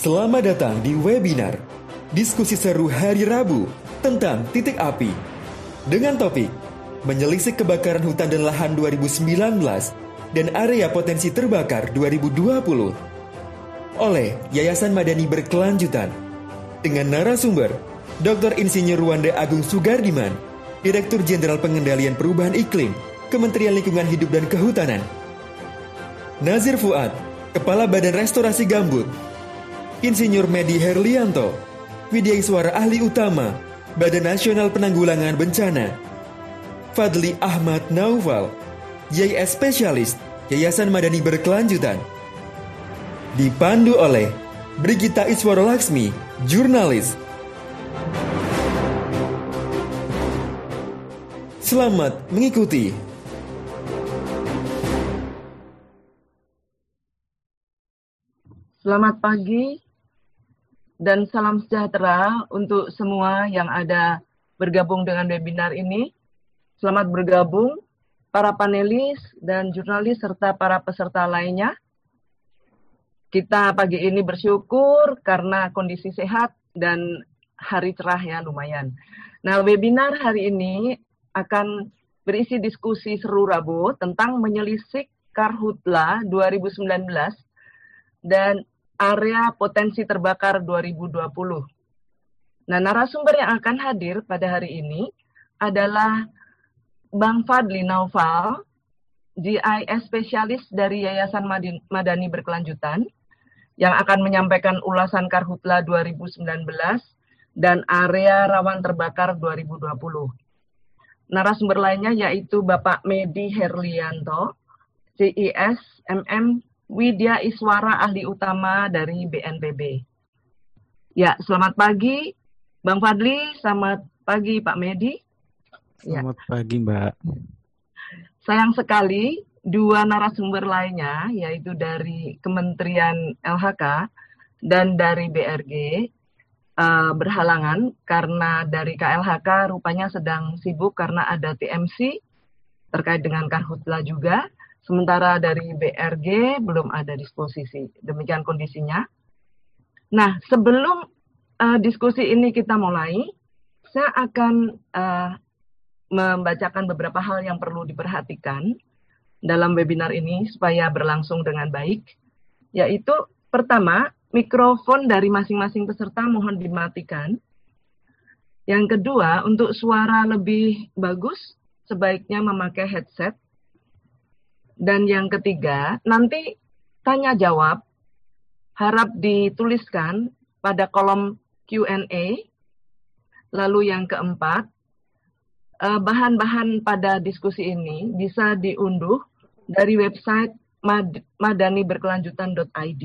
Selamat datang di webinar Diskusi Seru Hari Rabu tentang titik api dengan topik Menyelisik kebakaran hutan dan lahan 2019 dan area potensi terbakar 2020 oleh Yayasan Madani Berkelanjutan dengan narasumber Dr. Insinyur Wanda Agung Sugardiman, Direktur Jenderal Pengendalian Perubahan Iklim, Kementerian Lingkungan Hidup dan Kehutanan. Nazir Fuad, Kepala Badan Restorasi Gambut. Insinyur Medi Herlianto, Widya Iswara Ahli Utama, Badan Nasional Penanggulangan Bencana. Fadli Ahmad Naufal, YS Spesialis, Yayasan Madani Berkelanjutan. Dipandu oleh Brigita Iswara Laksmi, jurnalis. Selamat mengikuti. Selamat pagi dan salam sejahtera untuk semua yang ada bergabung dengan webinar ini. Selamat bergabung para panelis dan jurnalis serta para peserta lainnya. Kita pagi ini bersyukur karena kondisi sehat dan hari cerah ya lumayan. Nah, webinar hari ini akan berisi diskusi seru Rabu tentang menyelisik Karhutla 2019 dan area potensi terbakar 2020. Nah, narasumber yang akan hadir pada hari ini adalah Bang Fadli Naufal, GIS spesialis dari Yayasan Madani Berkelanjutan, yang akan menyampaikan ulasan Karhutla 2019 dan area rawan terbakar 2020. Narasumber lainnya yaitu Bapak Medi Herlianto, CIS MM Widya Iswara ahli utama dari BNPB. Ya, selamat pagi Bang Fadli, selamat pagi Pak Medi. Ya. Selamat ya. pagi Mbak. Sayang sekali dua narasumber lainnya yaitu dari Kementerian LHK dan dari BRG uh, eh, berhalangan karena dari KLHK rupanya sedang sibuk karena ada TMC terkait dengan karhutla juga Sementara dari BRG belum ada disposisi. Demikian kondisinya. Nah, sebelum uh, diskusi ini kita mulai, saya akan uh, membacakan beberapa hal yang perlu diperhatikan dalam webinar ini supaya berlangsung dengan baik. Yaitu pertama, mikrofon dari masing-masing peserta mohon dimatikan. Yang kedua, untuk suara lebih bagus, sebaiknya memakai headset dan yang ketiga, nanti tanya jawab harap dituliskan pada kolom Q&A. Lalu yang keempat, eh, bahan-bahan pada diskusi ini bisa diunduh dari website madaniberkelanjutan.id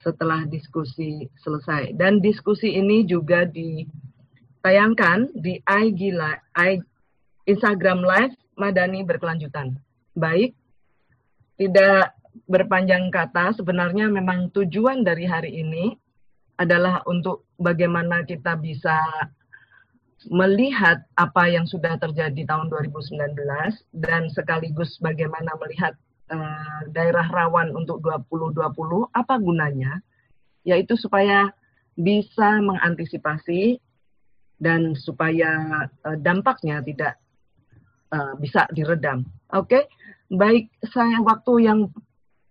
setelah diskusi selesai. Dan diskusi ini juga ditayangkan di IG, Instagram Live Madani Berkelanjutan. Baik, tidak berpanjang kata, sebenarnya memang tujuan dari hari ini adalah untuk bagaimana kita bisa melihat apa yang sudah terjadi tahun 2019 dan sekaligus bagaimana melihat uh, daerah rawan untuk 2020 apa gunanya yaitu supaya bisa mengantisipasi dan supaya uh, dampaknya tidak uh, bisa diredam. Oke. Okay? Baik, saya waktu yang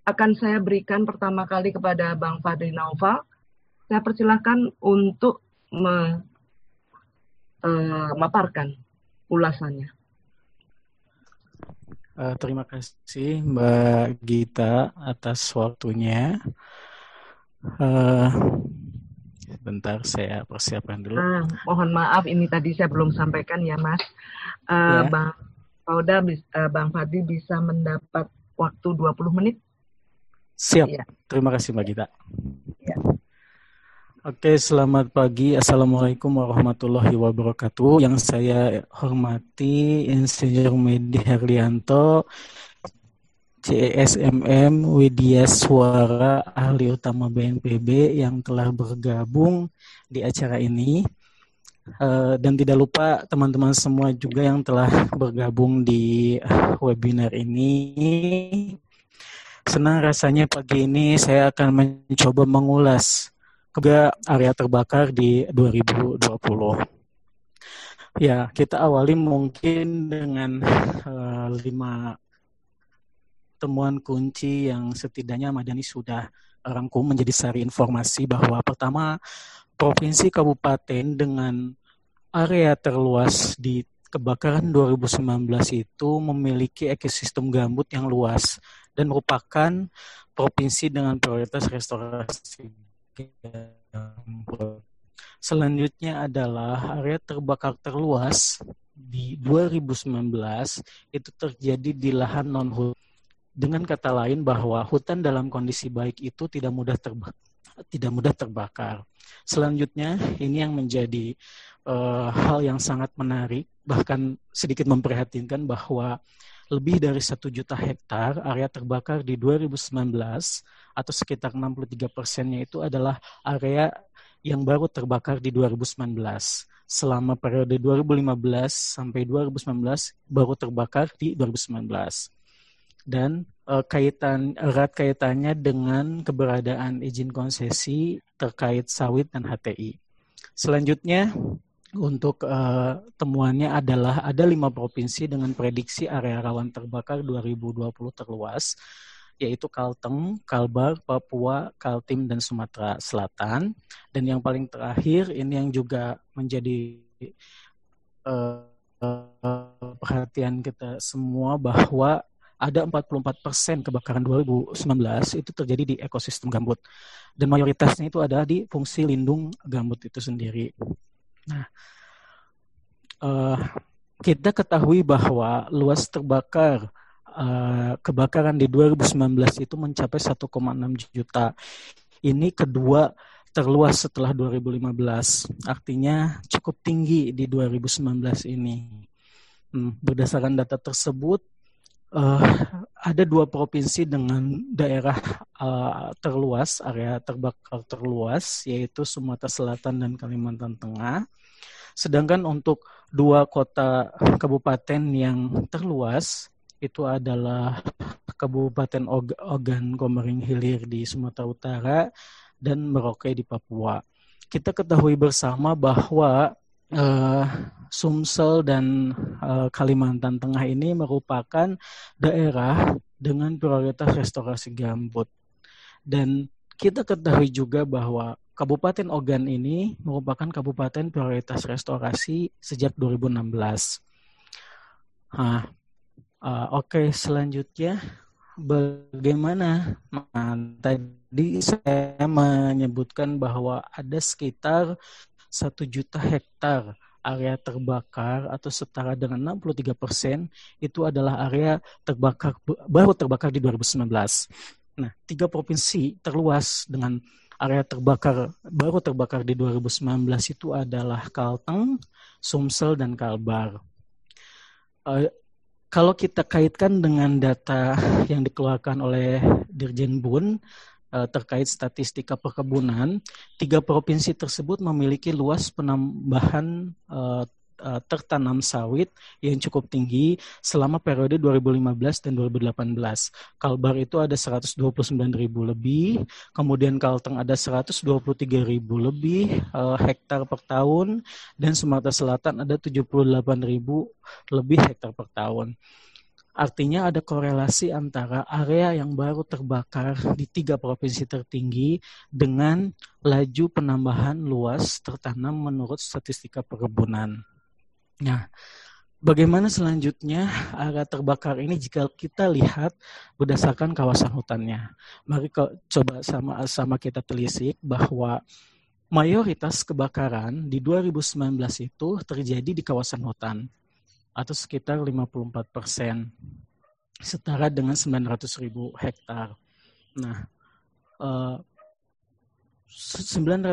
akan saya berikan pertama kali kepada Bang Fadli Naufal. Saya persilahkan untuk memaparkan eh, uh, ulasannya. Uh, terima kasih Mbak Gita atas waktunya. Uh, sebentar saya persiapkan dulu. Uh, mohon maaf ini tadi saya belum sampaikan ya Mas. Uh, ya. Bang Pauda, uh, Bang Fadli bisa mendapat waktu 20 menit. Siap. Ya. Terima kasih Mbak Gita. Ya. Oke, selamat pagi. Assalamualaikum warahmatullahi wabarakatuh. Yang saya hormati Insinyur Medi Herlianto, CSMM Widya Suara, ahli utama BNPB yang telah bergabung di acara ini. Uh, dan tidak lupa teman-teman semua juga yang telah bergabung di webinar ini. Senang rasanya pagi ini saya akan mencoba mengulas ke area terbakar di 2020. Ya, kita awali mungkin dengan uh, lima temuan kunci yang setidaknya Madani sudah rangkum menjadi sari informasi bahwa pertama provinsi kabupaten dengan area terluas di kebakaran 2019 itu memiliki ekosistem gambut yang luas dan merupakan provinsi dengan prioritas restorasi gambut. Selanjutnya adalah area terbakar terluas di 2019 itu terjadi di lahan non hutan. Dengan kata lain bahwa hutan dalam kondisi baik itu tidak mudah terbakar, tidak mudah terbakar. Selanjutnya ini yang menjadi uh, hal yang sangat menarik, bahkan sedikit memprihatinkan bahwa lebih dari satu juta hektar area terbakar di 2019 atau sekitar 63 persennya itu adalah area yang baru terbakar di 2019. Selama periode 2015 sampai 2019 baru terbakar di 2019. Dan uh, kaitan erat kaitannya dengan keberadaan izin konsesi terkait sawit dan HTI. Selanjutnya untuk uh, temuannya adalah ada lima provinsi dengan prediksi area rawan terbakar 2020 terluas yaitu Kalteng, Kalbar, Papua, Kaltim, dan Sumatera Selatan. Dan yang paling terakhir ini yang juga menjadi uh, perhatian kita semua bahwa ada 44 persen kebakaran 2019 itu terjadi di ekosistem gambut. Dan mayoritasnya itu ada di fungsi lindung gambut itu sendiri. Nah, uh, kita ketahui bahwa luas terbakar uh, kebakaran di 2019 itu mencapai 1,6 juta. Ini kedua terluas setelah 2015. Artinya cukup tinggi di 2019 ini. Hmm, berdasarkan data tersebut, uh, ada dua provinsi dengan daerah uh, terluas, area terbakar terluas, yaitu Sumatera Selatan dan Kalimantan Tengah. Sedangkan untuk dua kota kabupaten yang terluas, itu adalah Kabupaten Ogan Komering Hilir di Sumatera Utara dan Merauke di Papua. Kita ketahui bersama bahwa uh, Sumsel dan uh, Kalimantan Tengah ini merupakan daerah dengan prioritas restorasi gambut. Dan kita ketahui juga bahwa Kabupaten Ogan ini merupakan kabupaten prioritas restorasi sejak 2016. Nah, Uh, Oke, okay, selanjutnya bagaimana? Nah, tadi saya menyebutkan bahwa ada sekitar satu juta hektar area terbakar atau setara dengan 63 persen itu adalah area terbakar baru terbakar di 2019. Nah, tiga provinsi terluas dengan area terbakar baru terbakar di 2019 itu adalah Kalteng, Sumsel, dan Kalbar. Uh, kalau kita kaitkan dengan data yang dikeluarkan oleh Dirjen Bun terkait statistika perkebunan, tiga provinsi tersebut memiliki luas penambahan uh, uh, tertanam sawit yang cukup tinggi selama periode 2015 dan 2018. Kalbar itu ada 129 ribu lebih, kemudian Kalteng ada 123 ribu lebih uh, hektar per tahun, dan Sumatera Selatan ada 78 ribu lebih hektar per tahun. Artinya ada korelasi antara area yang baru terbakar di tiga provinsi tertinggi dengan laju penambahan luas tertanam menurut statistika perkebunan. Nah, bagaimana selanjutnya area terbakar ini jika kita lihat berdasarkan kawasan hutannya? Mari coba sama-sama kita telisik bahwa mayoritas kebakaran di 2019 itu terjadi di kawasan hutan atau sekitar 54 persen, setara dengan 900 ribu hektar. Nah, 900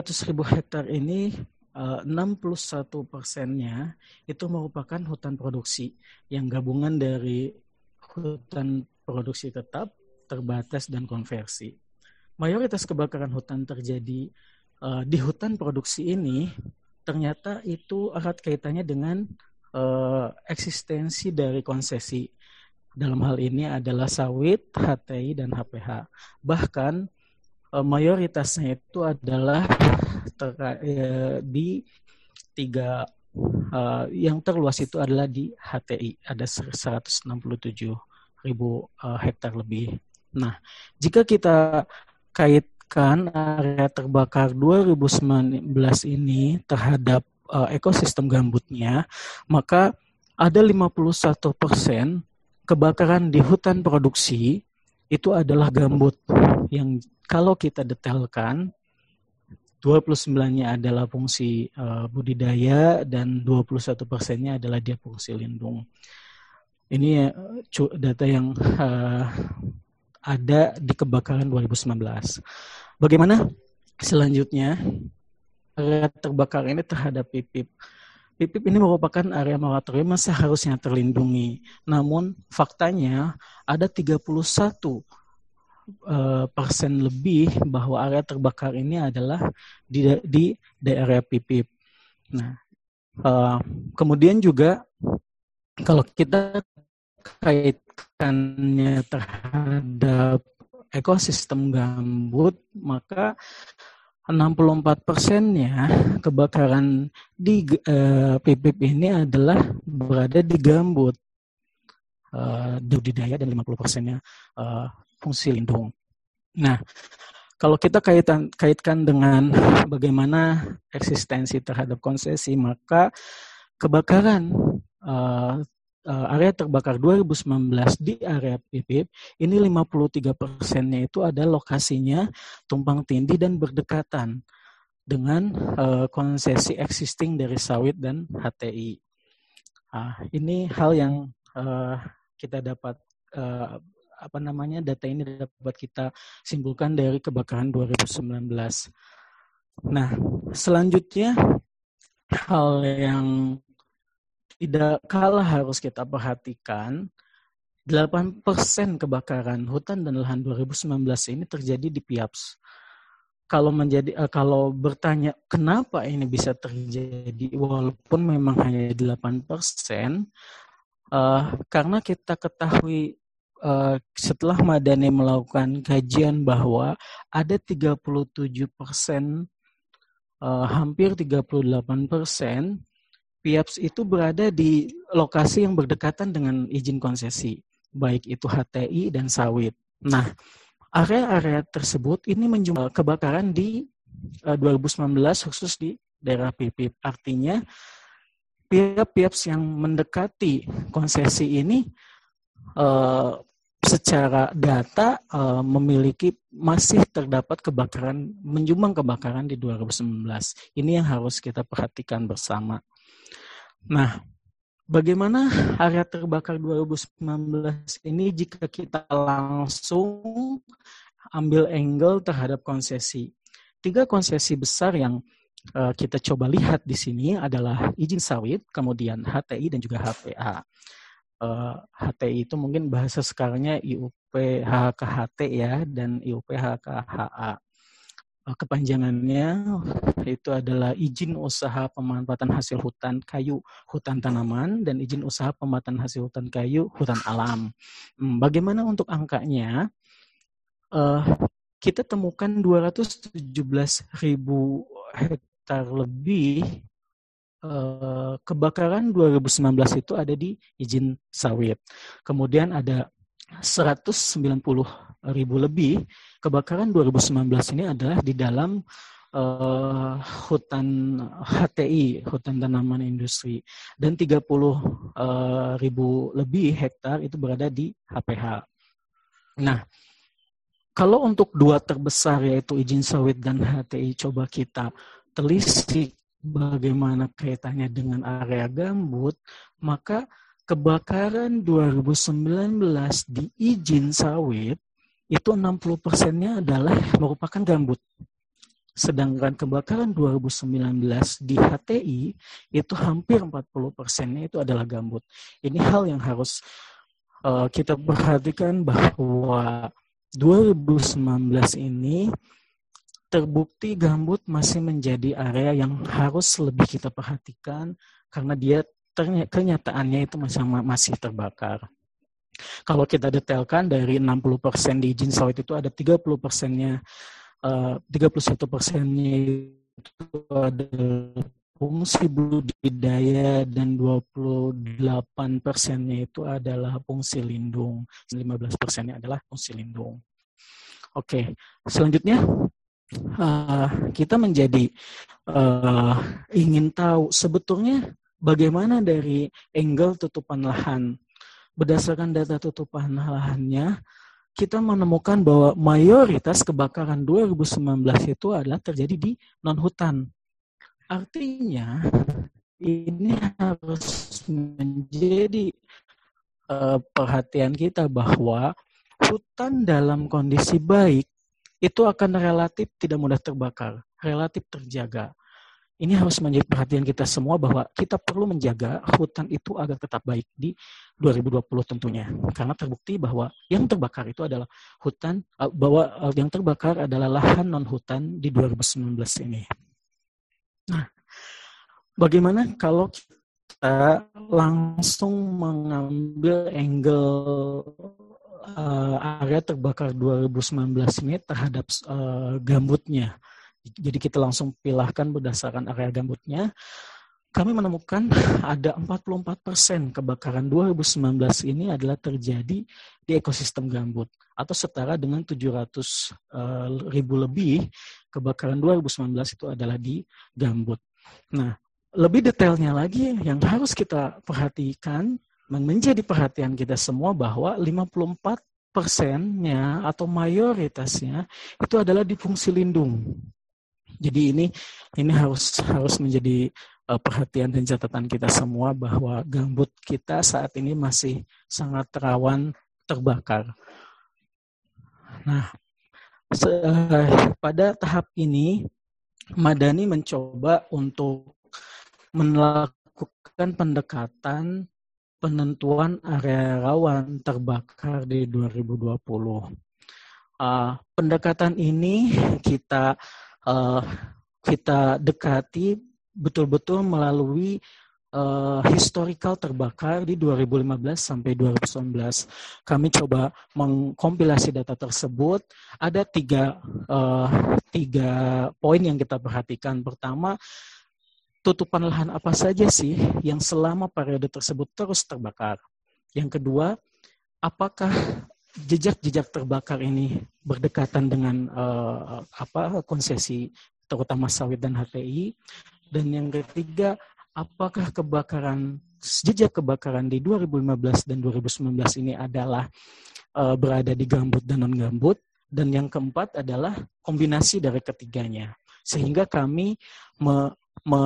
eh, ribu hektar ini 61 eh, persennya itu merupakan hutan produksi yang gabungan dari hutan produksi tetap, terbatas, dan konversi. Mayoritas kebakaran hutan terjadi uh, di hutan produksi ini ternyata itu erat kaitannya dengan uh, eksistensi dari konsesi. Dalam hal ini adalah sawit, HTI, dan HPH. Bahkan uh, mayoritasnya itu adalah terka, uh, di tiga uh, yang terluas itu adalah di HTI ada 167 ribu uh, hektar lebih. Nah, jika kita kaitkan area terbakar 2019 ini terhadap uh, ekosistem gambutnya, maka ada 51 persen kebakaran di hutan produksi itu adalah gambut yang kalau kita detailkan 29-nya adalah fungsi uh, budidaya dan 21 persennya adalah dia fungsi lindung. Ini uh, data yang uh, ada di kebakaran 2019. Bagaimana selanjutnya area terbakar ini terhadap PIPIP? PIPIP ini merupakan area moratorium yang seharusnya terlindungi. Namun faktanya ada 31 uh, persen lebih bahwa area terbakar ini adalah di di daerah PIPIP. Nah, uh, kemudian juga kalau kita kaitkannya terhadap ekosistem gambut, maka 64 persennya kebakaran di uh, PIPIP ini adalah berada di gambut uh, budidaya dan 50 persennya uh, fungsi lindung. Nah, kalau kita kaitan, kaitkan dengan bagaimana eksistensi terhadap konsesi, maka kebakaran uh, uh, area terbakar 2019 di area PIPIP, ini 53 persennya itu ada lokasinya tumpang tindih dan berdekatan dengan uh, konsesi existing dari sawit dan HTI. Uh, ini hal yang uh, kita dapat uh, apa namanya data ini dapat kita simpulkan dari kebakaran 2019. Nah, selanjutnya hal yang tidak kalah harus kita perhatikan 8% kebakaran hutan dan lahan 2019 ini terjadi di PIAPS. Kalau menjadi uh, kalau bertanya kenapa ini bisa terjadi walaupun memang hanya 8%, uh, karena kita ketahui uh, setelah Madani melakukan kajian bahwa ada 37 persen, uh, hampir 38 persen, PIAPS itu berada di lokasi yang berdekatan dengan izin konsesi, baik itu HTI dan sawit. Nah, area-area tersebut ini menjumlah kebakaran di uh, 2019 khusus di daerah PIPIP. Artinya, PIAPS yang mendekati konsesi ini uh, secara data uh, memiliki masih terdapat kebakaran menjumbang kebakaran di 2019. Ini yang harus kita perhatikan bersama. Nah, bagaimana area terbakar 2019 ini jika kita langsung ambil angle terhadap konsesi? Tiga konsesi besar yang uh, kita coba lihat di sini adalah izin sawit, kemudian HTI dan juga HPA uh, eh, HTI itu mungkin bahasa sekarangnya IUP HKHT ya dan IUP HKHA. Uh, eh, kepanjangannya itu adalah izin usaha pemanfaatan hasil hutan kayu hutan tanaman dan izin usaha pemanfaatan hasil hutan kayu hutan alam. Hmm, bagaimana untuk angkanya? Uh, kita temukan 217 ribu hektar lebih Eh, kebakaran 2019 itu ada di izin sawit. Kemudian ada 190 ribu lebih kebakaran 2019 ini adalah di dalam uh, hutan HTI, hutan tanaman industri, dan 30 uh, eh, ribu lebih hektar itu berada di HPH. Nah, kalau untuk dua terbesar yaitu izin sawit dan HTI coba kita telisik bagaimana kaitannya dengan area gambut, maka kebakaran 2019 di izin sawit itu 60 persennya adalah merupakan gambut. Sedangkan kebakaran 2019 di HTI itu hampir 40 persennya itu adalah gambut. Ini hal yang harus uh, kita perhatikan bahwa 2019 ini terbukti gambut masih menjadi area yang harus lebih kita perhatikan karena dia kenyataannya itu masih, masih terbakar. Kalau kita detailkan dari 60% di izin sawit itu ada 30 persennya uh, 31 persennya itu adalah fungsi budidaya dan 28 persennya itu adalah fungsi lindung. 15 persennya adalah fungsi lindung. Oke, selanjutnya uh, kita menjadi uh, ingin tahu sebetulnya bagaimana dari angle tutupan lahan. Berdasarkan data tutupan lahannya, kita menemukan bahwa mayoritas kebakaran 2019 itu adalah terjadi di non-hutan. Artinya, ini harus menjadi uh, perhatian kita bahwa hutan dalam kondisi baik itu akan relatif tidak mudah terbakar, relatif terjaga. Ini harus menjadi perhatian kita semua bahwa kita perlu menjaga hutan itu agar tetap baik di 2020 tentunya. Karena terbukti bahwa yang terbakar itu adalah hutan, eh, bahwa eh, yang terbakar adalah lahan non-hutan di 2019 ini. Nah, bagaimana kalau kita langsung mengambil angle uh, area terbakar 2019 ini terhadap gambutnya. Jadi kita langsung pilahkan berdasarkan area gambutnya. Kami menemukan ada 44% kebakaran 2019 ini adalah terjadi di ekosistem gambut atau setara dengan 700 uh, eh, ribu lebih kebakaran 2019 itu adalah di gambut. Nah, lebih detailnya lagi yang harus kita perhatikan menjadi perhatian kita semua bahwa 54 persennya atau mayoritasnya itu adalah di fungsi lindung. Jadi ini ini harus harus menjadi uh, perhatian dan catatan kita semua bahwa gambut kita saat ini masih sangat rawan terbakar. Nah, pada tahap ini Madani mencoba untuk melakukan pendekatan penentuan area rawan terbakar di 2020. Uh, pendekatan ini kita uh, kita dekati betul-betul melalui uh, historical terbakar di 2015 sampai 2019. Kami coba mengkompilasi data tersebut. Ada tiga uh, tiga poin yang kita perhatikan. Pertama, tutupan lahan apa saja sih yang selama periode tersebut terus terbakar? Yang kedua, apakah jejak-jejak terbakar ini berdekatan dengan uh, apa konsesi terutama sawit dan HTI? Dan yang ketiga, apakah kebakaran jejak kebakaran di 2015 dan 2019 ini adalah uh, berada di gambut dan non gambut? Dan yang keempat adalah kombinasi dari ketiganya. Sehingga kami me me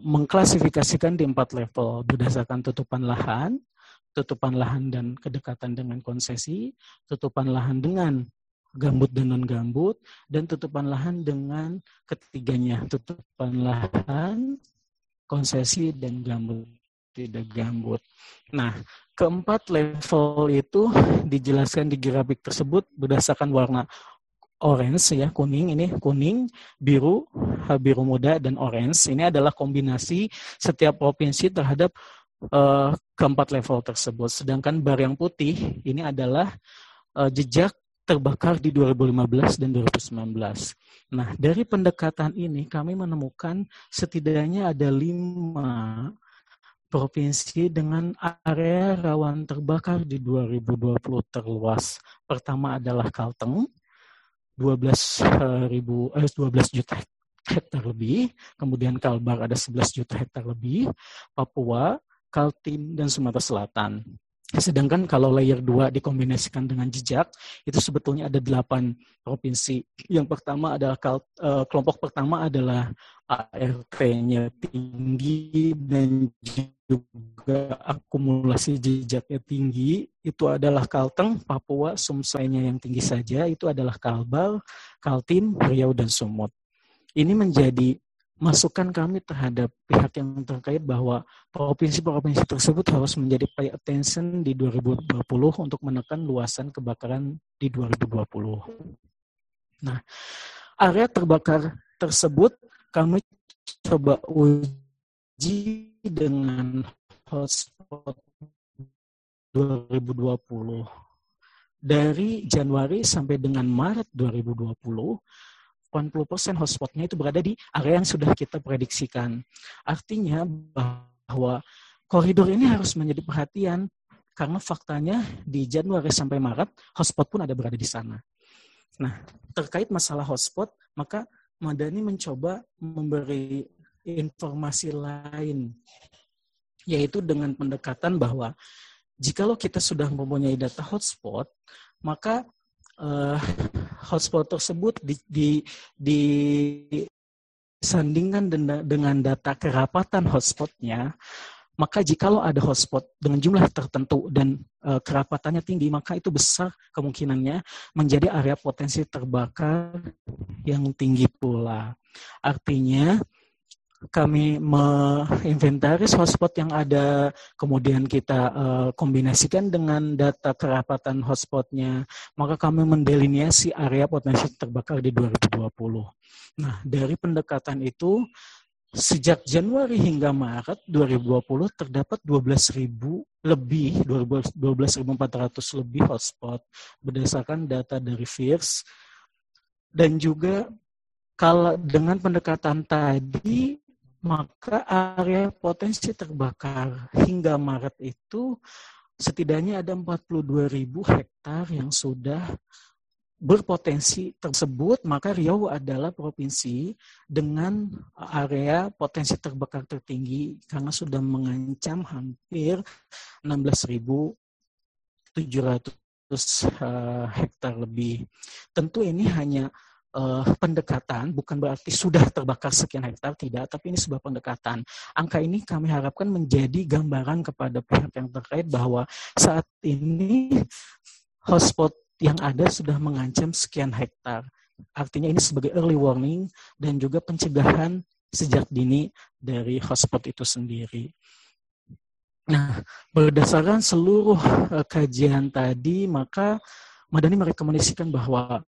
mengklasifikasikan di empat level berdasarkan tutupan lahan, tutupan lahan dan kedekatan dengan konsesi, tutupan lahan dengan gambut dan non gambut, dan tutupan lahan dengan ketiganya, tutupan lahan, konsesi dan gambut. Tidak gambut. Nah, keempat level itu dijelaskan di grafik tersebut berdasarkan warna orange ya kuning ini kuning biru biru muda dan orange. Ini adalah kombinasi setiap provinsi terhadap uh, keempat level tersebut sedangkan bar yang putih ini adalah uh, jejak terbakar di 2015 dan 2019. Nah, dari pendekatan ini kami menemukan setidaknya ada lima provinsi dengan area rawan terbakar di 2020 terluas. Pertama adalah Kalteng, 12 eh, ribu eh, 12 juta hektar lebih, kemudian Kalbar ada 11 juta hektar lebih, Papua, Kaltim, dan Sumatera Selatan. Sedangkan kalau layer 2 dikombinasikan dengan jejak, itu sebetulnya ada 8 provinsi. Yang pertama adalah uh, kelompok pertama adalah ART-nya tinggi dan juga akumulasi jejaknya tinggi. Itu adalah Kalteng, Papua, Sumsainya yang tinggi saja, itu adalah Kalbar, Kaltim, Riau, dan Sumut. Ini menjadi masukan kami terhadap pihak yang terkait bahwa provinsi-provinsi tersebut harus menjadi pay attention di 2020 untuk menekan luasan kebakaran di 2020. Nah, area terbakar tersebut kami coba uji dengan hotspot 2020. Dari Januari sampai dengan Maret 2020, 80% hotspotnya itu berada di area yang sudah kita prediksikan. Artinya bahwa koridor ini harus menjadi perhatian karena faktanya di Januari sampai Maret hotspot pun ada berada di sana. Nah, terkait masalah hotspot, maka Madani mencoba memberi informasi lain, yaitu dengan pendekatan bahwa jikalau kita sudah mempunyai data hotspot, maka uh, hotspot tersebut di, di, di sandingkan dengan data kerapatan hotspotnya, maka jikalau ada hotspot dengan jumlah tertentu dan uh, kerapatannya tinggi, maka itu besar kemungkinannya menjadi area potensi terbakar yang tinggi pula. Artinya, kami menginventaris hotspot yang ada, kemudian kita uh, kombinasikan dengan data kerapatan hotspotnya, maka kami mendeliniasi area potensi terbakar di 2020. Nah, dari pendekatan itu, sejak Januari hingga Maret 2020 terdapat 12.000 lebih, 12.400 lebih hotspot berdasarkan data dari FIRS. Dan juga kalau dengan pendekatan tadi maka area potensi terbakar hingga Maret itu setidaknya ada 42 ribu hektar yang sudah berpotensi tersebut, maka Riau adalah provinsi dengan area potensi terbakar tertinggi karena sudah mengancam hampir 16.700 eh, hektar lebih. Tentu ini hanya uh, pendekatan, bukan berarti sudah terbakar sekian hektar, tidak, tapi ini sebuah pendekatan. Angka ini kami harapkan menjadi gambaran kepada pihak yang terkait bahwa saat ini hotspot yang ada sudah mengancam sekian hektar. Artinya ini sebagai early warning dan juga pencegahan sejak dini dari hotspot itu sendiri. Nah, berdasarkan seluruh uh, kajian tadi, maka Madani merekomendasikan bahwa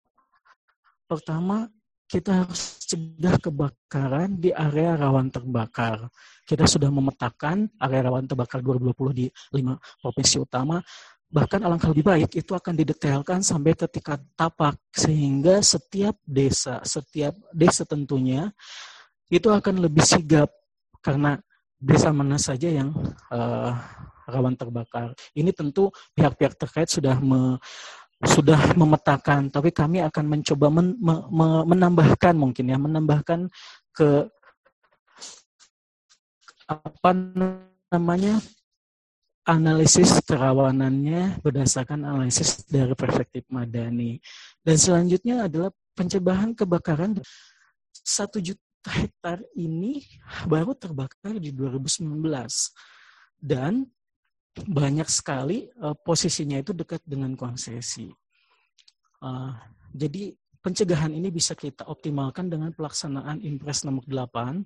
Pertama, kita harus cegah kebakaran di area rawan terbakar. Kita sudah memetakan area rawan terbakar 2020 di lima provinsi utama. Bahkan alangkah lebih baik itu akan didetailkan sampai ke tingkat tapak sehingga setiap desa, setiap desa tentunya itu akan lebih sigap karena desa mana saja yang uh, rawan terbakar. Ini tentu pihak-pihak terkait sudah me, sudah memetakan, tapi kami akan mencoba men, me, me, menambahkan mungkin ya, menambahkan ke apa namanya analisis kerawanannya berdasarkan analisis dari perspektif madani. Dan selanjutnya adalah pencegahan kebakaran satu juta hektar ini baru terbakar di 2019 dan banyak sekali uh, posisinya itu dekat dengan konsesi. Uh, jadi pencegahan ini bisa kita optimalkan dengan pelaksanaan Impres nomor 8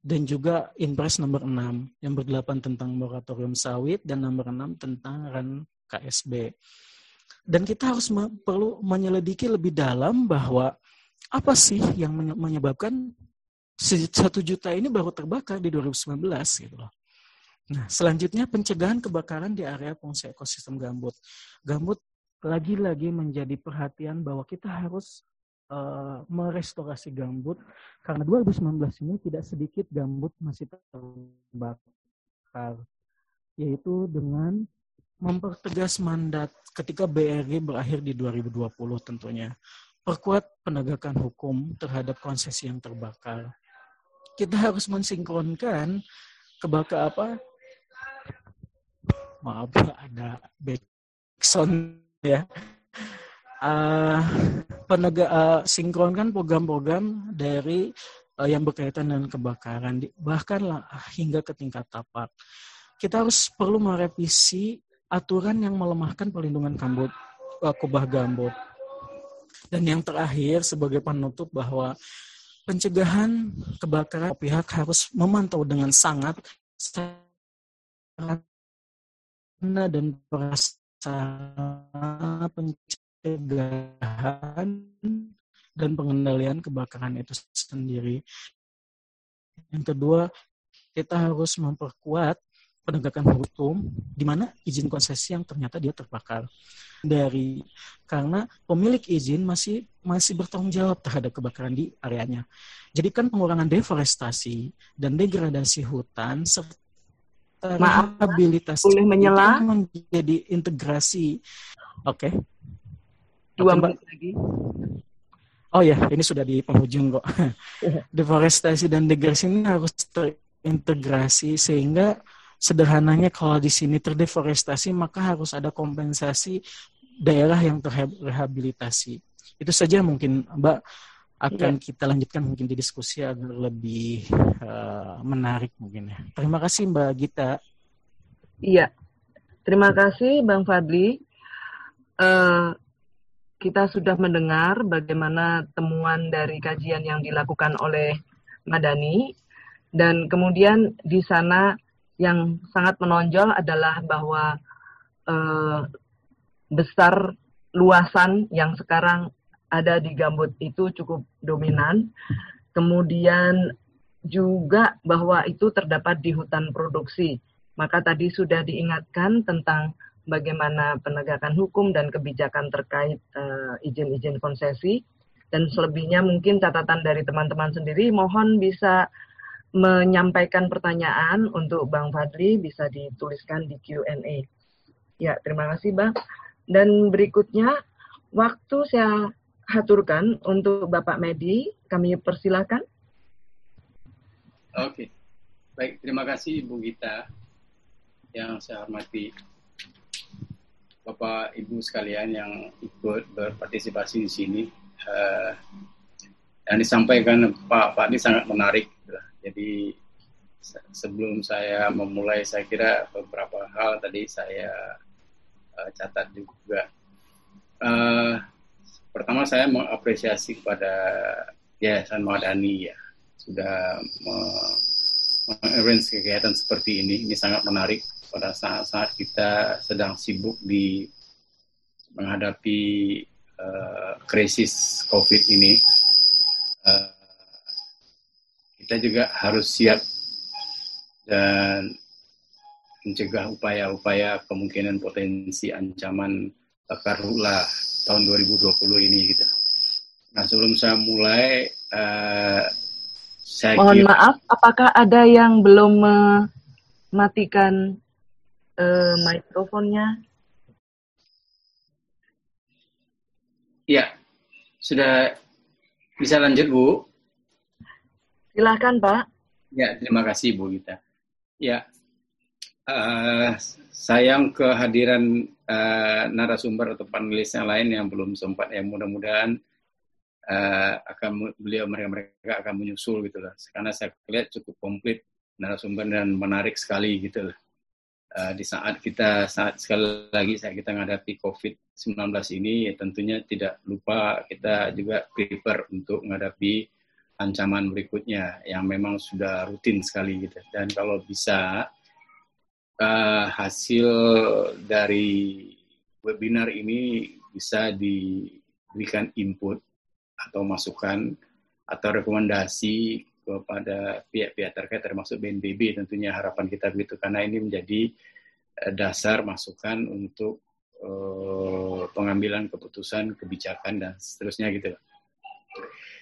dan juga Impres nomor 6 yang berdelapan tentang moratorium sawit dan nomor 6 tentang RAN KSB. Dan kita harus me perlu menyelidiki lebih dalam bahwa apa sih yang menyebabkan satu juta ini baru terbakar di 2019 gitu loh. Nah, selanjutnya pencegahan kebakaran di area fungsi ekosistem gambut. Gambut lagi-lagi menjadi perhatian bahwa kita harus uh, merestorasi gambut karena 2019 ini tidak sedikit gambut masih terbakar yaitu dengan mempertegas mandat ketika BRG berakhir di 2020 tentunya. Perkuat penegakan hukum terhadap konsesi yang terbakar. Kita harus mensinkronkan kebakar apa maaf ada backsound ya. Uh, penegak uh, sinkronkan program-program dari uh, yang berkaitan dengan kebakaran bahkan lah, hingga ke tingkat tapak. Kita harus perlu merevisi aturan yang melemahkan perlindungan gambut uh, kubah gambut. Dan yang terakhir sebagai penutup bahwa pencegahan kebakaran pihak harus memantau dengan sangat dan prasarana pencegahan dan pengendalian kebakaran itu sendiri. Yang kedua, kita harus memperkuat penegakan hukum di mana izin konsesi yang ternyata dia terbakar dari karena pemilik izin masih masih bertanggung jawab terhadap kebakaran di areanya. Jadi kan pengurangan deforestasi dan degradasi hutan serta Maaf, rehabilitasi boleh menyela? menjadi integrasi. Oke. Okay. Dua okay, menit lagi. Oh ya, ini sudah di penghujung kok. Deforestasi dan degradasi ini harus terintegrasi sehingga sederhananya kalau di sini terdeforestasi maka harus ada kompensasi daerah yang terrehabilitasi. Itu saja mungkin Mbak akan ya. kita lanjutkan mungkin di diskusi agar lebih uh, menarik mungkin ya. Terima kasih Mbak Gita. Iya, terima kasih Bang Fadli. Uh, kita sudah mendengar bagaimana temuan dari kajian yang dilakukan oleh Madani dan kemudian di sana yang sangat menonjol adalah bahwa uh, besar luasan yang sekarang ada di gambut itu cukup dominan. Kemudian juga bahwa itu terdapat di hutan produksi. Maka tadi sudah diingatkan tentang bagaimana penegakan hukum dan kebijakan terkait eh, izin-izin uh, konsesi. Dan selebihnya mungkin catatan dari teman-teman sendiri, mohon bisa menyampaikan pertanyaan untuk Bang Fadli, bisa dituliskan di Q&A. Ya, terima kasih Bang. Dan berikutnya, waktu saya haturkan untuk Bapak Medi. Kami persilahkan. Oke, baik. Terima kasih Bu Gita yang saya hormati. Bapak Ibu sekalian yang ikut berpartisipasi di sini. Uh, yang disampaikan Pak Pak ini sangat menarik. Jadi sebelum saya memulai, saya kira beberapa hal tadi saya uh, catat juga. Uh, pertama saya mengapresiasi kepada Yayasan Madani ya sudah mengarrange kegiatan seperti ini. Ini sangat menarik pada saat-saat kita sedang sibuk di menghadapi uh, krisis COVID ini. Uh, kita juga harus siap dan mencegah upaya-upaya kemungkinan potensi ancaman karhutlah tahun 2020 ini gitu. Nah sebelum saya mulai, uh, saya mohon kira... maaf, apakah ada yang belum mematikan uh, mikrofonnya? Iya, sudah bisa lanjut Bu. Silahkan Pak. Ya, terima kasih Bu Gita. Ya, uh, sayang kehadiran uh, narasumber atau panelis yang lain yang belum sempat ya mudah-mudahan uh, akan beliau mereka mereka akan menyusul gitu lah. Karena saya lihat cukup komplit narasumber dan menarik sekali gitu lah. Uh, di saat kita saat sekali lagi saat kita menghadapi COVID-19 ini ya tentunya tidak lupa kita juga prepare untuk menghadapi ancaman berikutnya yang memang sudah rutin sekali gitu. Dan kalau bisa uh, hasil dari webinar ini bisa diberikan input atau masukan atau rekomendasi kepada pihak-pihak terkait termasuk BNPB tentunya harapan kita begitu karena ini menjadi uh, dasar masukan untuk uh, pengambilan keputusan kebijakan dan seterusnya gitu.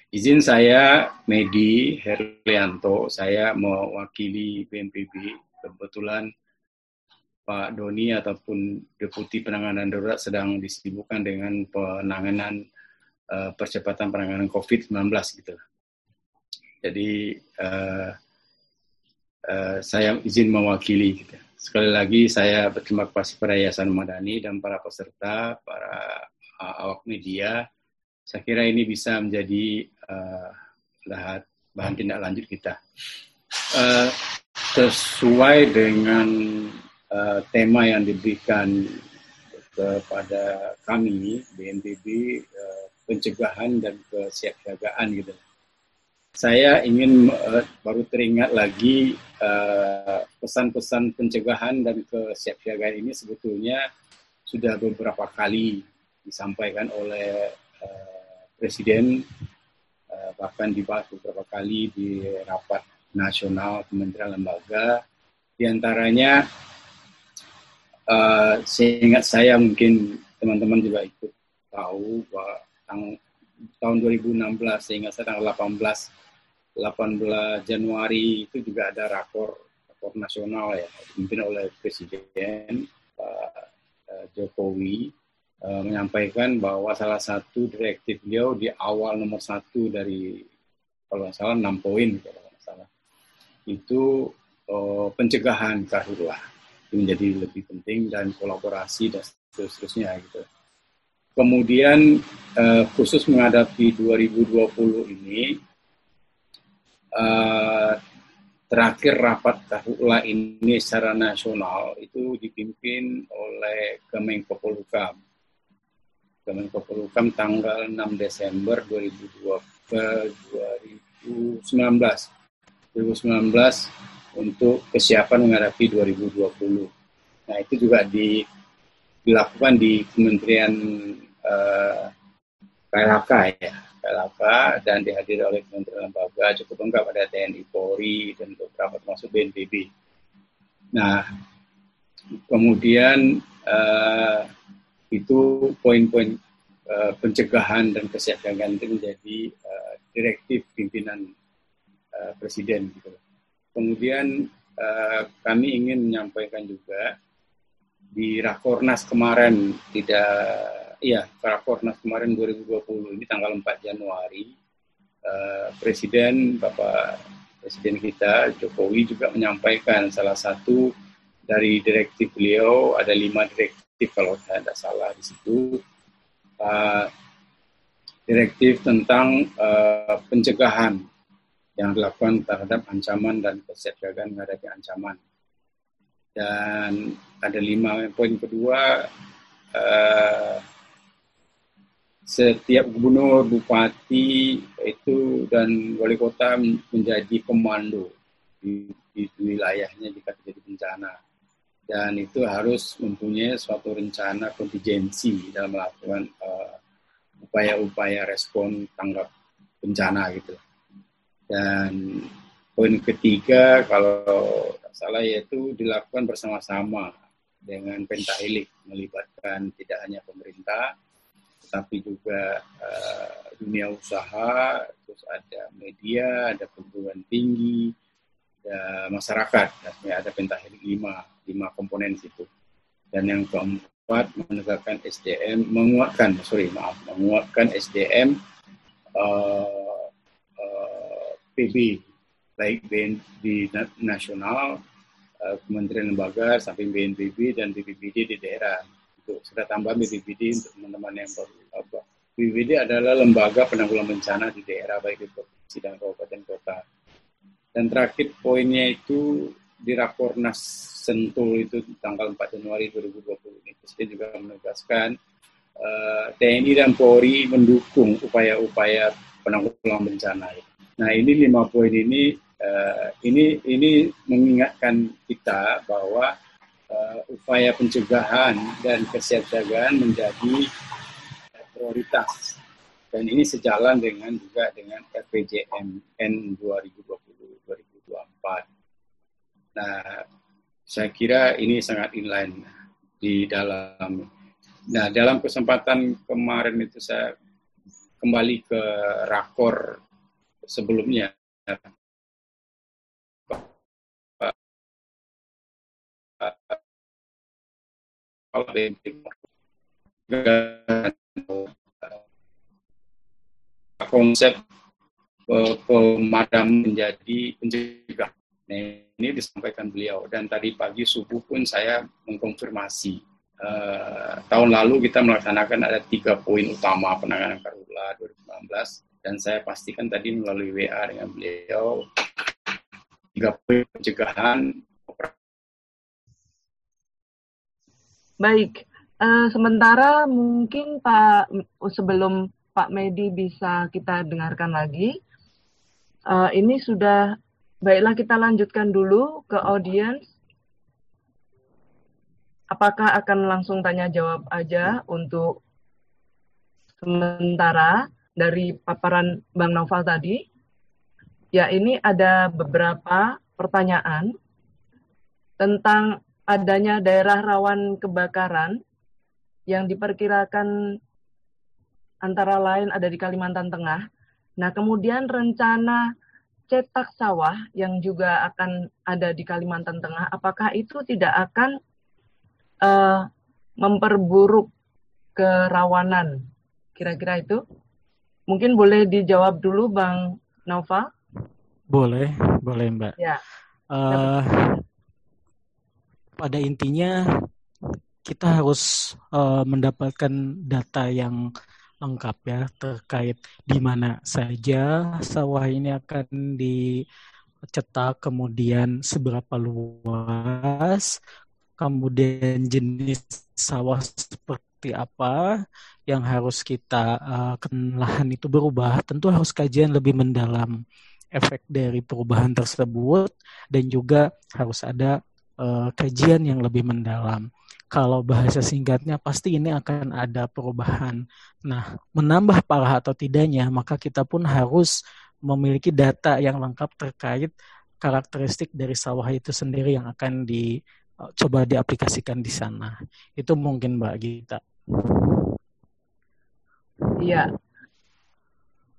Izin saya Medi Herlianto, saya mewakili BNPB kebetulan Pak Doni ataupun Deputi Penanganan Darurat sedang disibukkan dengan penanganan uh, percepatan penanganan COVID-19 gitu. Jadi uh, uh, saya izin mewakili gitu. Sekali lagi saya berterima kasih pada Yayasan Madani dan para peserta, para uh, awak media. Saya kira ini bisa menjadi uh, bahan tindak lanjut kita. Uh, sesuai dengan uh, tema yang diberikan kepada kami BNPB uh, pencegahan dan kesiapsiagaan gitu. Saya ingin uh, baru teringat lagi pesan-pesan uh, pencegahan dan kesiapsiagaan ini sebetulnya sudah beberapa kali disampaikan oleh uh, Presiden uh, bahkan dibahas beberapa kali di rapat nasional Kementerian Lembaga Di antaranya uh, seingat saya mungkin teman-teman juga ikut tahu bahwa tahun 2016 sehingga saya tanggal 18 18 Januari itu juga ada rakor rakor nasional ya dipimpin oleh Presiden Pak uh, Jokowi uh, menyampaikan bahwa salah satu direktif beliau di awal nomor satu dari kalau nggak salah enam poin kalau nggak salah. Itu pencegahan karhutlah itu menjadi lebih penting dan kolaborasi dan seterusnya gitu. Kemudian uh, khusus menghadapi 2020 ini, uh, terakhir rapat kahula ini secara nasional itu dipimpin oleh Kemenko Polhukam. Kemenko Polhukam tanggal 6 Desember 2020, 2019. 2019 untuk kesiapan menghadapi 2020. Nah itu juga di, dilakukan di Kementerian eh, KLHK ya, KLHK dan dihadiri oleh Kementerian Lembaga cukup lengkap ada TNI Polri dan beberapa termasuk BNPB. Nah, kemudian uh, itu poin-poin uh, pencegahan dan kesiapsiagaan itu menjadi uh, direktif pimpinan uh, presiden gitu. Kemudian uh, kami ingin menyampaikan juga di Rakornas kemarin tidak iya Rakornas kemarin 2020 ini tanggal 4 Januari uh, Presiden Bapak Presiden kita Jokowi juga menyampaikan salah satu dari direktif beliau ada lima direktif kalau saya tidak salah di situ. Uh, direktif tentang uh, pencegahan yang dilakukan terhadap ancaman dan kesiapsiagaan menghadapi ancaman dan ada lima poin kedua uh, setiap gubernur, bupati itu dan wali kota menjadi komando di, di, wilayahnya jika terjadi bencana. Dan itu harus mempunyai suatu rencana kontingensi dalam melakukan eh, upaya-upaya respon tanggap bencana gitu. Dan poin ketiga kalau tak salah yaitu dilakukan bersama-sama dengan pentahelik melibatkan tidak hanya pemerintah tapi juga uh, dunia usaha, terus ada media, ada perguruan tinggi, ada masyarakat, dan ada pentahelik lima, lima komponen situ. Dan yang keempat menegakkan SDM, menguatkan, sorry maaf, menguatkan SDM uh, uh, PB, baik BNP nasional, uh, Kementerian Lembaga, sampai BNPB dan BPBD di daerah untuk sudah tambah BPBD untuk teman-teman yang baru. BPBD adalah lembaga penanggulangan bencana di daerah baik di provinsi dan kabupaten kota. Dan terakhir poinnya itu di Rakornas Sentul itu tanggal 4 Januari 2020 ini Presiden juga menegaskan eh, TNI dan Polri mendukung upaya-upaya penanggulangan bencana. Nah ini lima poin ini uh, ini ini mengingatkan kita bahwa uh, upaya pencegahan dan kesiapsiagaan menjadi prioritas. Dan ini sejalan dengan juga dengan RPJMN 2020-2024. Nah, saya kira ini sangat inline di dalam. Nah, dalam kesempatan kemarin itu saya kembali ke rakor sebelumnya konsep pemadam menjadi pencegah. Nah, ini disampaikan beliau dan tadi pagi subuh pun saya mengkonfirmasi. Uh, tahun lalu kita melaksanakan ada tiga poin utama penanganan karhutla 2019 dan saya pastikan tadi melalui WA dengan beliau tiga pencegahan. Baik, uh, sementara mungkin Pak sebelum Pak Medi bisa kita dengarkan lagi, uh, ini sudah baiklah kita lanjutkan dulu ke audiens. Apakah akan langsung tanya jawab aja untuk sementara dari paparan Bang Noval tadi? Ya, ini ada beberapa pertanyaan tentang adanya daerah rawan kebakaran yang diperkirakan antara lain ada di Kalimantan Tengah. Nah, kemudian rencana cetak sawah yang juga akan ada di Kalimantan Tengah, apakah itu tidak akan uh, memperburuk kerawanan? Kira-kira itu? Mungkin boleh dijawab dulu, Bang Nova. Boleh, boleh Mbak. Ya. Uh, pada intinya kita harus uh, mendapatkan data yang lengkap ya terkait di mana saja sawah ini akan dicetak, kemudian seberapa luas, kemudian jenis sawah seperti apa yang harus kita uh, lahan itu berubah, tentu harus kajian lebih mendalam efek dari perubahan tersebut dan juga harus ada uh, kajian yang lebih mendalam. Kalau bahasa singkatnya pasti ini akan ada perubahan. Nah, menambah parah atau tidaknya, maka kita pun harus memiliki data yang lengkap terkait karakteristik dari sawah itu sendiri yang akan dicoba eh, diaplikasikan di sana. Itu mungkin Mbak Gita. Iya,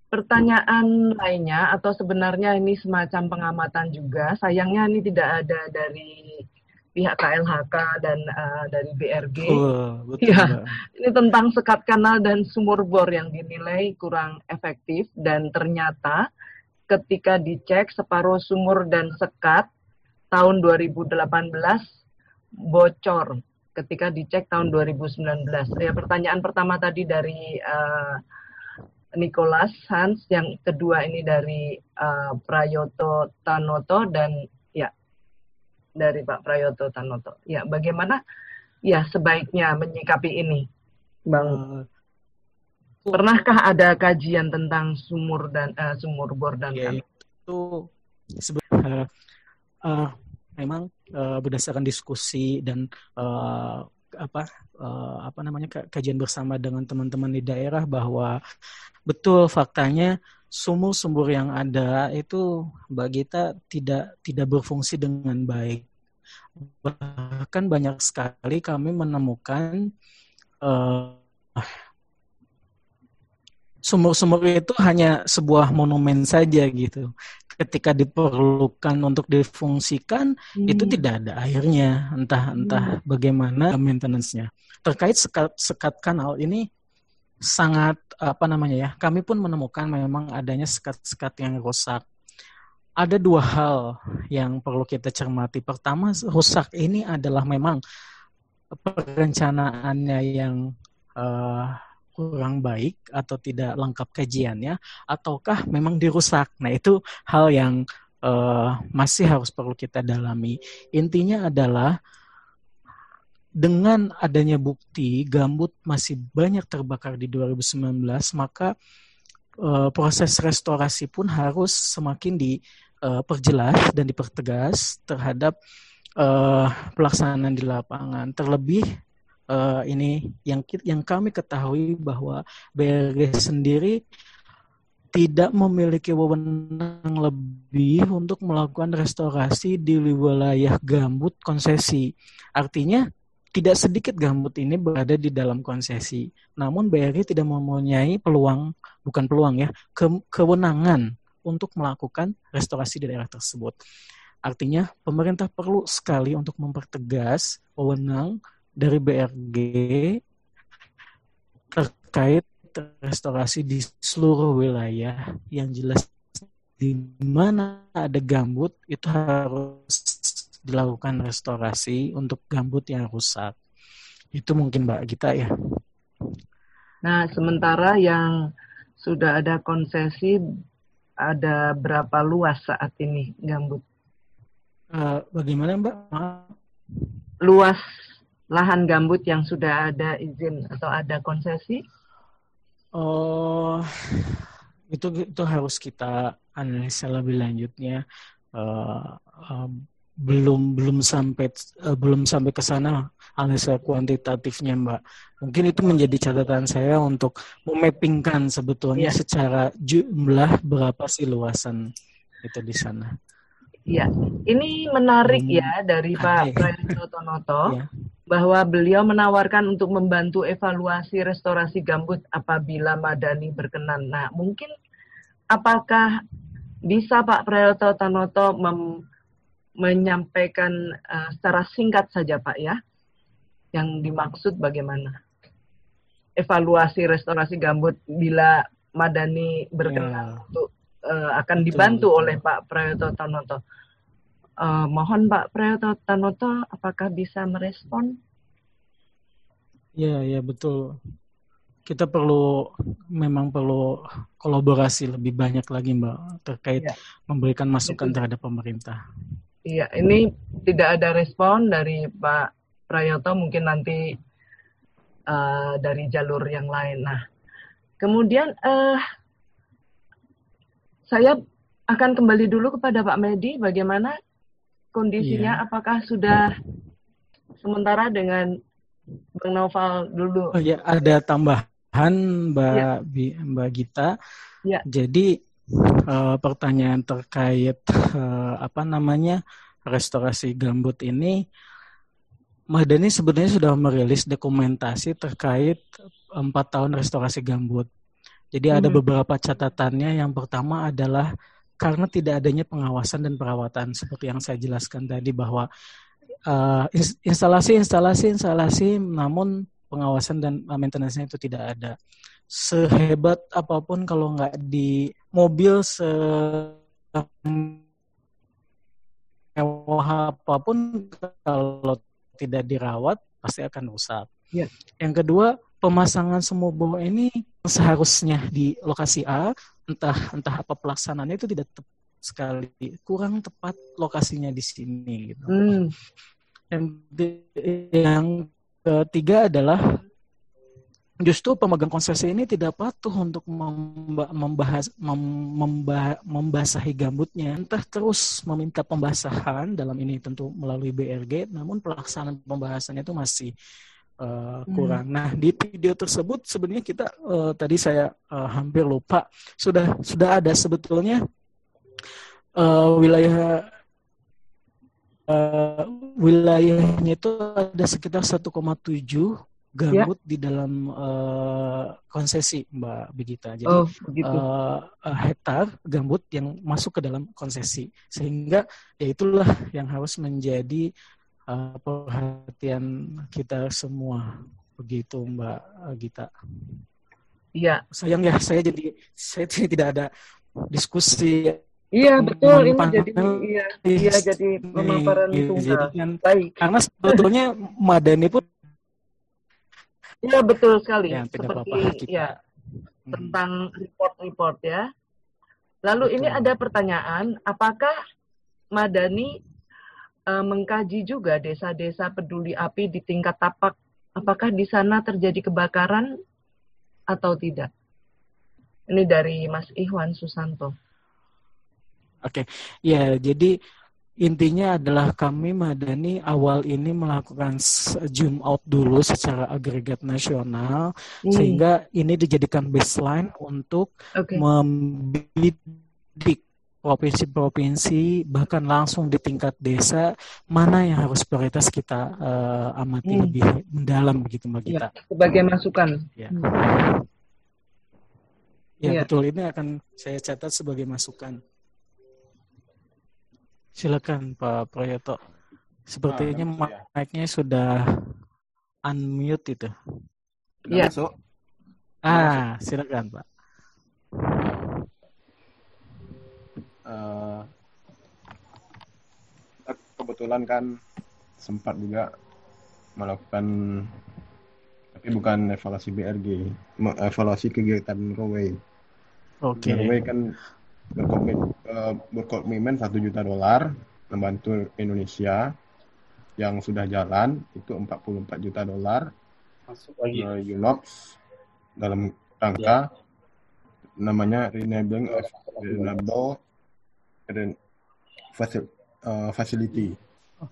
pertanyaan lainnya atau sebenarnya ini semacam pengamatan juga. Sayangnya ini tidak ada dari pihak KLHK dan uh, dari BRG. Oh, betul, ya, ini tentang sekat kanal dan sumur bor yang dinilai kurang efektif dan ternyata ketika dicek separuh sumur dan sekat tahun 2018 bocor ketika dicek tahun 2019. Ya pertanyaan pertama tadi dari uh, Nicholas Hans, yang kedua ini dari uh, Prayoto Tanoto dan ya dari Pak Prayoto Tanoto. Ya, bagaimana ya sebaiknya menyikapi ini, Bang? Uh, Pernahkah ada kajian tentang sumur dan uh, sumur bor dan ya, itu sebenarnya uh, memang uh, berdasarkan diskusi dan uh, apa uh, apa namanya kajian bersama dengan teman-teman di daerah bahwa betul faktanya sumur-sumur yang ada itu bagi kita tidak tidak berfungsi dengan baik. Bahkan banyak sekali kami menemukan uh, sumur-sumur itu hanya sebuah monumen saja gitu. Ketika diperlukan untuk difungsikan hmm. itu tidak ada airnya, entah entah hmm. bagaimana maintenance-nya. Terkait sekat sekat kanal ini sangat apa namanya ya, kami pun menemukan memang adanya sekat-sekat yang rusak. Ada dua hal yang perlu kita cermati. Pertama, rusak ini adalah memang perencanaannya yang uh, kurang baik atau tidak lengkap kajiannya ataukah memang dirusak. Nah, itu hal yang uh, masih harus perlu kita dalami. Intinya adalah dengan adanya bukti gambut masih banyak terbakar di 2019, maka uh, proses restorasi pun harus semakin diperjelas uh, dan dipertegas terhadap uh, pelaksanaan di lapangan. Terlebih uh, ini yang yang kami ketahui bahwa BRG sendiri tidak memiliki wewenang lebih untuk melakukan restorasi di wilayah gambut konsesi. Artinya tidak sedikit gambut ini berada di dalam konsesi. Namun BRI tidak mempunyai peluang, bukan peluang ya, ke, kewenangan untuk melakukan restorasi di daerah tersebut. Artinya pemerintah perlu sekali untuk mempertegas wewenang dari BRG terkait restorasi di seluruh wilayah yang jelas di mana ada gambut itu harus dilakukan restorasi untuk gambut yang rusak. Itu mungkin Mbak Gita ya. Nah, sementara yang sudah ada konsesi ada berapa luas saat ini gambut? Uh, bagaimana Mbak? Luas lahan gambut yang sudah ada izin atau ada konsesi? Oh, itu itu harus kita analisa lebih lanjutnya. Uh, uh, belum belum sampai uh, belum sampai ke sana analisa kuantitatifnya mbak mungkin itu menjadi catatan saya untuk memappingkan sebetulnya yeah. secara jumlah berapa sih luasan itu di sana Iya, ini menarik hmm. ya dari Pak Prayoto Tonoto ya. bahwa beliau menawarkan untuk membantu evaluasi restorasi gambut apabila Madani berkenan. Nah, mungkin apakah bisa Pak Prayoto Tonoto menyampaikan uh, secara singkat saja Pak ya, yang dimaksud bagaimana? Evaluasi restorasi gambut bila Madani berkenan ya. untuk uh, akan dibantu betul, oleh Pak Prayoto Tanoto. Uh, mohon Pak Prayoto Tanoto, apakah bisa merespon? Ya, ya betul. Kita perlu memang perlu kolaborasi lebih banyak lagi Mbak terkait ya. memberikan masukan terhadap pemerintah. Iya, ini tidak ada respon dari Pak Prayoto, mungkin nanti uh, dari jalur yang lain. Nah, kemudian uh, saya akan kembali dulu kepada Pak Medi, bagaimana kondisinya? Yeah. Apakah sudah sementara dengan Bang Noval dulu? Oh ya, ada tambahan Mbak yeah. Mbak Gita. Yeah. Jadi uh, pertanyaan terkait uh, apa namanya restorasi gambut ini, Madani sebenarnya sudah merilis dokumentasi terkait empat tahun restorasi gambut. Jadi hmm. ada beberapa catatannya. Yang pertama adalah karena tidak adanya pengawasan dan perawatan seperti yang saya jelaskan tadi bahwa uh, instalasi instalasi instalasi namun pengawasan dan maintenance-nya itu tidak ada. Sehebat apa pun kalau nggak di mobil se mewah apa pun kalau tidak dirawat pasti akan rusak. Ya. Yang kedua, pemasangan semobo ini seharusnya di lokasi A, entah entah apa pelaksanaannya itu tidak tepat sekali, kurang tepat lokasinya di sini. Gitu. Hmm. Yang, yang ketiga adalah justru pemegang konsesi ini tidak patuh untuk membahas membah, membasahi gambutnya entah terus meminta pembasahan dalam ini tentu melalui BRG namun pelaksanaan pembahasannya itu masih uh, kurang. Hmm. Nah di video tersebut sebenarnya kita uh, tadi saya uh, hampir lupa sudah sudah ada sebetulnya uh, wilayah uh, wilayahnya itu ada sekitar 1,7 gambut ya. di dalam uh, konsesi Mbak Begita. Jadi oh, uh, hektar gambut yang masuk ke dalam konsesi sehingga ya itulah yang harus menjadi uh, perhatian kita semua begitu Mbak Gita. Iya. Sayang ya saya jadi saya tidak ada diskusi Iya betul ini jadi iya, iya jadi pemaparan tunggal. Jadi kan, Baik. Karena sebetulnya Madani pun Iya betul sekali. Ya, Seperti ya hmm. tentang report-report ya. Lalu betul. ini ada pertanyaan, apakah Madani e, mengkaji juga desa-desa peduli api di tingkat tapak? Apakah di sana terjadi kebakaran atau tidak? Ini dari Mas Ikhwan Susanto. Oke, okay. ya jadi intinya adalah kami Madani awal ini melakukan zoom out dulu secara agregat nasional hmm. sehingga ini dijadikan baseline untuk okay. membidik provinsi-provinsi bahkan langsung di tingkat desa mana yang harus prioritas kita uh, amati hmm. lebih mendalam begitu Mbak Gita. Ya, sebagai masukan. Ya. Hmm. Ya, ya betul ini akan saya catat sebagai masukan. Silakan Pak Proyoto. Sepertinya nah, mic-nya sudah unmute itu. Iya. Ah, silakan Pak. Uh, kebetulan kan sempat juga melakukan tapi bukan evaluasi BRG, evaluasi kegiatan. Oke. Okay. Roway kan berkomitmen, uh, berkomitmen satu juta dolar membantu Indonesia yang sudah jalan itu 44 juta dolar masuk lagi uh, UNOPS dalam rangka ya. namanya renewable renewable uh, facility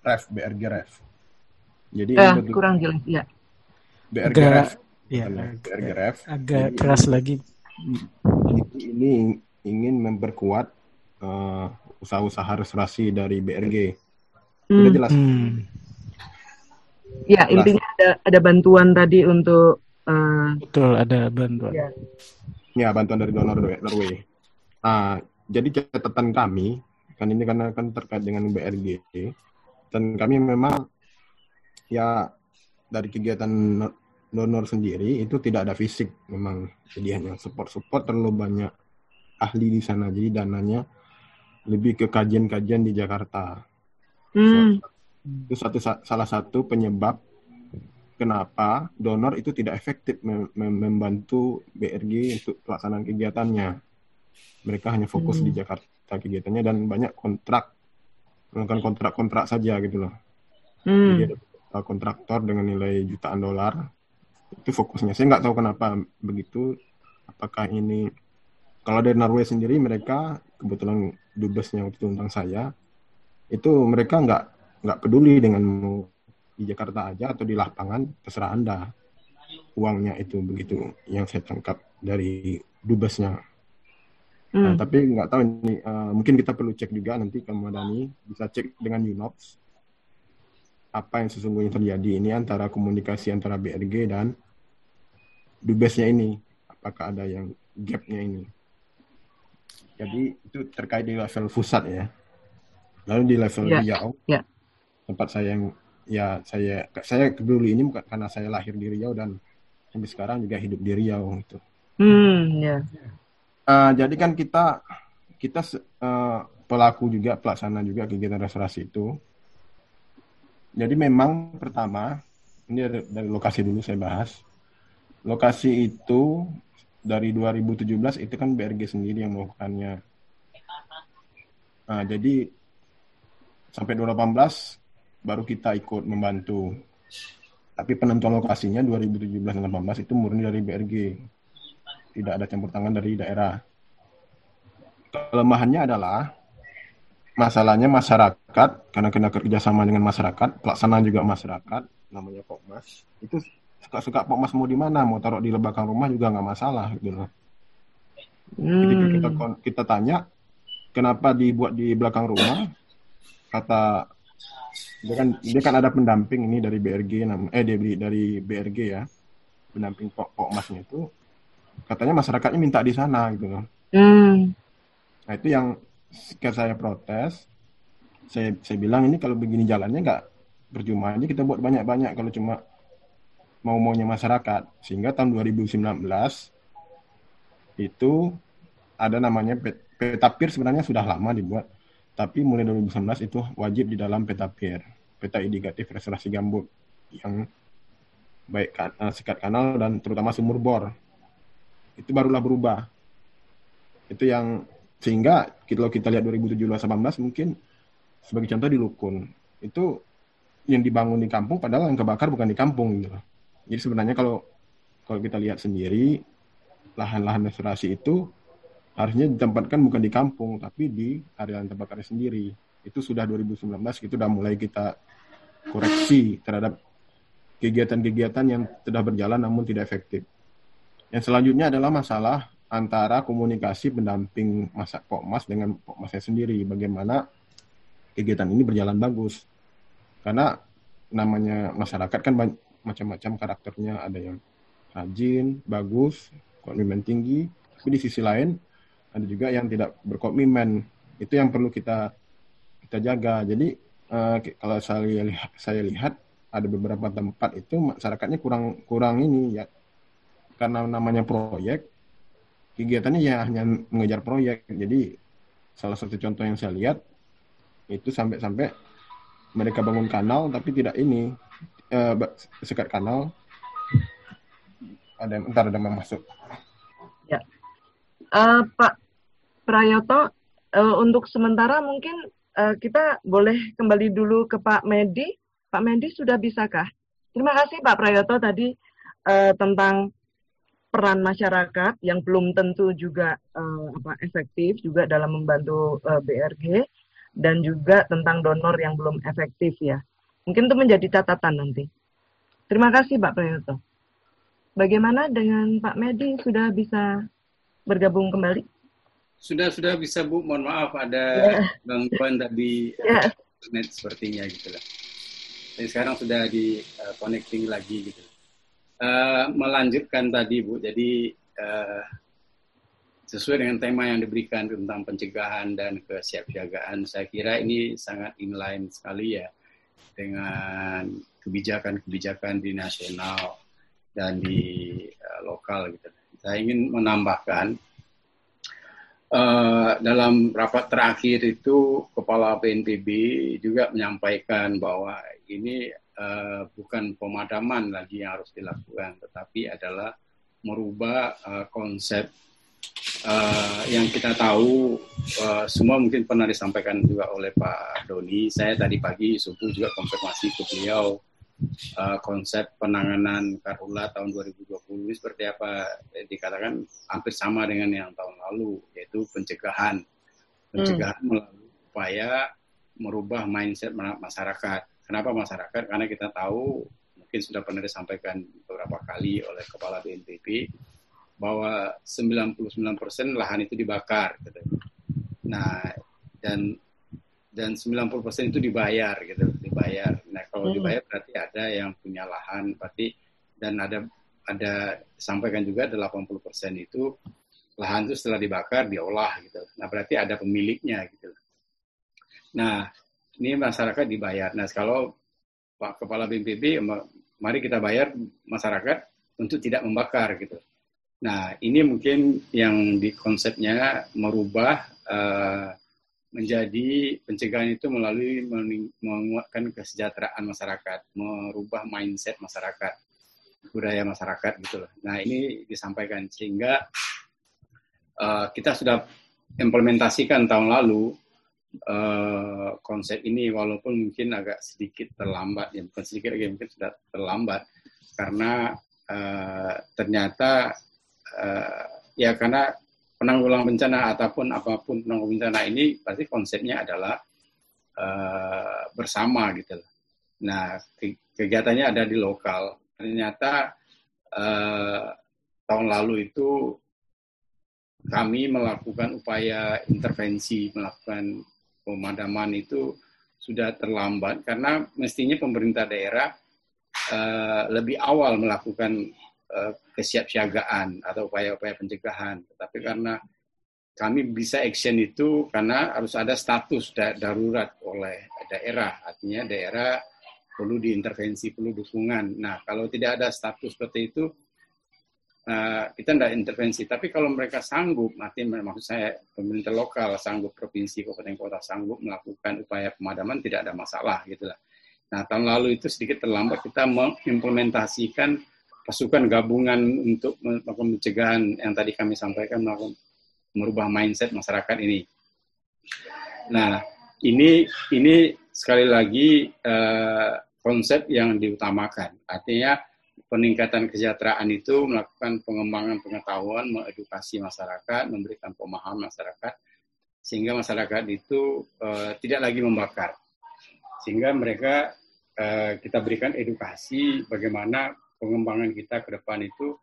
ref BRG ref jadi eh, kurang jelas ya BRG agak, ref ya, BRG ref agak keras lagi ini ini ingin memperkuat uh, usaha-usaha restorasi dari BRG. Hmm. Udah jelas. Hmm. Ya, intinya ada ada bantuan tadi untuk uh, betul ada bantuan. Ya. ya, bantuan dari donor Norway. Uh, jadi catatan kami kan ini karena kan terkait dengan BRG dan kami memang ya dari kegiatan donor sendiri itu tidak ada fisik memang. Jadi hanya support support terlalu banyak ahli di sana. Jadi dananya lebih ke kajian-kajian di Jakarta. Hmm. itu satu salah satu penyebab kenapa donor itu tidak efektif mem membantu BRG untuk pelaksanaan kegiatannya mereka hanya fokus hmm. di Jakarta kegiatannya dan banyak kontrak. Melakukan kontrak-kontrak saja gitu loh. Hmm. jadi ada kontraktor dengan nilai jutaan dolar. Itu fokusnya. Saya nggak tahu kenapa begitu. Apakah ini kalau dari Norway sendiri mereka kebetulan dubesnya waktu itu tentang saya. Itu mereka nggak nggak peduli dengan di Jakarta aja atau di lapangan terserah anda. Uangnya itu begitu yang saya tangkap dari dubesnya Hmm. Nah, tapi nggak tahu ini uh, mungkin kita perlu cek juga nanti ke Madani bisa cek dengan UNOPS apa yang sesungguhnya terjadi ini antara komunikasi antara BRG dan dubesnya ini apakah ada yang gapnya ini jadi itu terkait di level pusat ya lalu di level yeah. Riau yeah. tempat saya yang ya saya saya dulu ini bukan karena saya lahir di Riau dan sampai sekarang juga hidup di Riau itu hmm, yeah. Uh, jadi kan kita kita uh, pelaku juga pelaksana juga kegiatan restorasi itu. Jadi memang pertama ini dari, lokasi dulu saya bahas. Lokasi itu dari 2017 itu kan BRG sendiri yang melakukannya. Nah, jadi sampai 2018 baru kita ikut membantu. Tapi penentuan lokasinya 2017-2018 itu murni dari BRG tidak ada campur tangan dari daerah. Kelemahannya adalah masalahnya masyarakat karena kena kerjasama dengan masyarakat, pelaksanaan juga masyarakat, namanya Pokmas. Itu suka-suka Pokmas mau di mana, mau taruh di belakang rumah juga nggak masalah gitu loh. Hmm. Ketika kita kita tanya kenapa dibuat di belakang rumah, kata dia kan dia kan ada pendamping ini dari BRG eh dari dari BRG ya pendamping pok pokmasnya itu katanya masyarakatnya minta di sana gitu loh. Hmm. Nah itu yang ketika saya protes, saya saya bilang ini kalau begini jalannya nggak percuma aja kita buat banyak-banyak kalau cuma mau maunya masyarakat. Sehingga tahun 2019 itu ada namanya peta PIR sebenarnya sudah lama dibuat, tapi mulai 2019 itu wajib di dalam peta PIR, peta indikatif restorasi gambut yang baik kan, sikat kanal dan terutama sumur bor itu barulah berubah itu yang sehingga kalau kita lihat 2017-18 mungkin sebagai contoh di Lukun itu yang dibangun di kampung padahal yang kebakar bukan di kampung gitu Jadi sebenarnya kalau kalau kita lihat sendiri lahan-lahan restorasi itu harusnya ditempatkan bukan di kampung tapi di area yang terbakar sendiri. Itu sudah 2019 itu sudah mulai kita koreksi terhadap kegiatan-kegiatan yang sudah berjalan namun tidak efektif. Yang selanjutnya adalah masalah antara komunikasi pendamping masa Pokmas dengan Pokmasnya sendiri. Bagaimana kegiatan ini berjalan bagus. Karena namanya masyarakat kan macam-macam karakternya. Ada yang rajin, bagus, komitmen tinggi. Tapi di sisi lain ada juga yang tidak berkomitmen. Itu yang perlu kita kita jaga. Jadi uh, kalau saya lihat, saya lihat ada beberapa tempat itu masyarakatnya kurang kurang ini ya karena namanya proyek kegiatannya ya hanya mengejar proyek. Jadi salah satu contoh yang saya lihat itu sampai-sampai mereka bangun kanal tapi tidak ini eh, sekat kanal. Ada entar ada yang masuk. Ya. Uh, Pak Prayoto uh, untuk sementara mungkin uh, kita boleh kembali dulu ke Pak Medi. Pak Medi sudah bisakah? Terima kasih Pak Prayoto tadi uh, tentang peran masyarakat yang belum tentu juga uh, apa efektif juga dalam membantu uh, eh, BRG dan juga tentang donor yang belum efektif ya. Mungkin itu menjadi catatan nanti. Terima kasih Pak Prayoto. Bagaimana dengan Pak Medi sudah bisa bergabung kembali? sudah sudah bisa Bu, mohon maaf ada yeah. gangguan tadi yeah. internet sepertinya gitu lah. Jadi sekarang sudah di uh, connecting lagi gitu. Uh, melanjutkan tadi Bu, jadi uh, sesuai dengan tema yang diberikan tentang pencegahan dan kesiapsiagaan, saya kira ini sangat inline sekali ya dengan kebijakan-kebijakan di nasional dan di uh, lokal gitu. Saya ingin menambahkan uh, dalam rapat terakhir itu Kepala BNPB juga menyampaikan bahwa ini uh, bukan pemadaman lagi yang harus dilakukan, tetapi adalah merubah uh, konsep uh, yang kita tahu uh, semua mungkin pernah disampaikan juga oleh Pak Doni. Saya tadi pagi subuh juga konfirmasi ke beliau uh, konsep penanganan karhula tahun 2020 ini seperti apa eh, dikatakan hampir sama dengan yang tahun lalu yaitu pencegahan pencegahan hmm. melalui upaya merubah mindset masyarakat. Kenapa masyarakat? Karena kita tahu mungkin sudah pernah disampaikan beberapa kali oleh kepala BNPB bahwa 99% lahan itu dibakar gitu. Nah, dan dan 90% itu dibayar gitu, dibayar. Nah, kalau hmm. dibayar berarti ada yang punya lahan, berarti dan ada ada sampaikan juga 80% itu lahan itu setelah dibakar diolah gitu. Nah, berarti ada pemiliknya gitu. Nah, ini masyarakat dibayar. Nah, kalau Pak Kepala BNPB mari kita bayar masyarakat untuk tidak membakar gitu. Nah, ini mungkin yang di konsepnya merubah uh, menjadi pencegahan itu melalui menguatkan kesejahteraan masyarakat, merubah mindset masyarakat, budaya masyarakat gitu loh. Nah ini disampaikan sehingga uh, kita sudah implementasikan tahun lalu uh, konsep ini walaupun mungkin agak sedikit terlambat, ya bukan sedikit lagi mungkin sudah terlambat karena uh, ternyata uh, ya karena penanggulang bencana ataupun apa pun penanggulang bencana ini pasti konsepnya adalah uh, bersama gitu Nah, kegiatannya ada di lokal. Ternyata uh, tahun lalu itu kami melakukan upaya intervensi, melakukan pemadaman itu sudah terlambat karena mestinya pemerintah daerah uh, lebih awal melakukan uh, kesiapsiagaan atau upaya-upaya pencegahan. Tetapi karena kami bisa action itu karena harus ada status da darurat oleh daerah. Artinya daerah perlu diintervensi, perlu dukungan. Nah, kalau tidak ada status seperti itu, uh, kita tidak intervensi. Tapi kalau mereka sanggup, artinya maksud saya pemerintah lokal sanggup, provinsi, kabupaten kota sanggup melakukan upaya pemadaman, tidak ada masalah. gitu lah. Nah, tahun lalu itu sedikit terlambat kita mengimplementasikan pasukan gabungan untuk melakukan pencegahan yang tadi kami sampaikan melakukan merubah mindset masyarakat ini. Nah, ini ini sekali lagi uh, konsep yang diutamakan. Artinya peningkatan kesejahteraan itu melakukan pengembangan pengetahuan, mengedukasi masyarakat, memberikan pemahaman masyarakat sehingga masyarakat itu uh, tidak lagi membakar. Sehingga mereka uh, kita berikan edukasi bagaimana pengembangan kita ke depan itu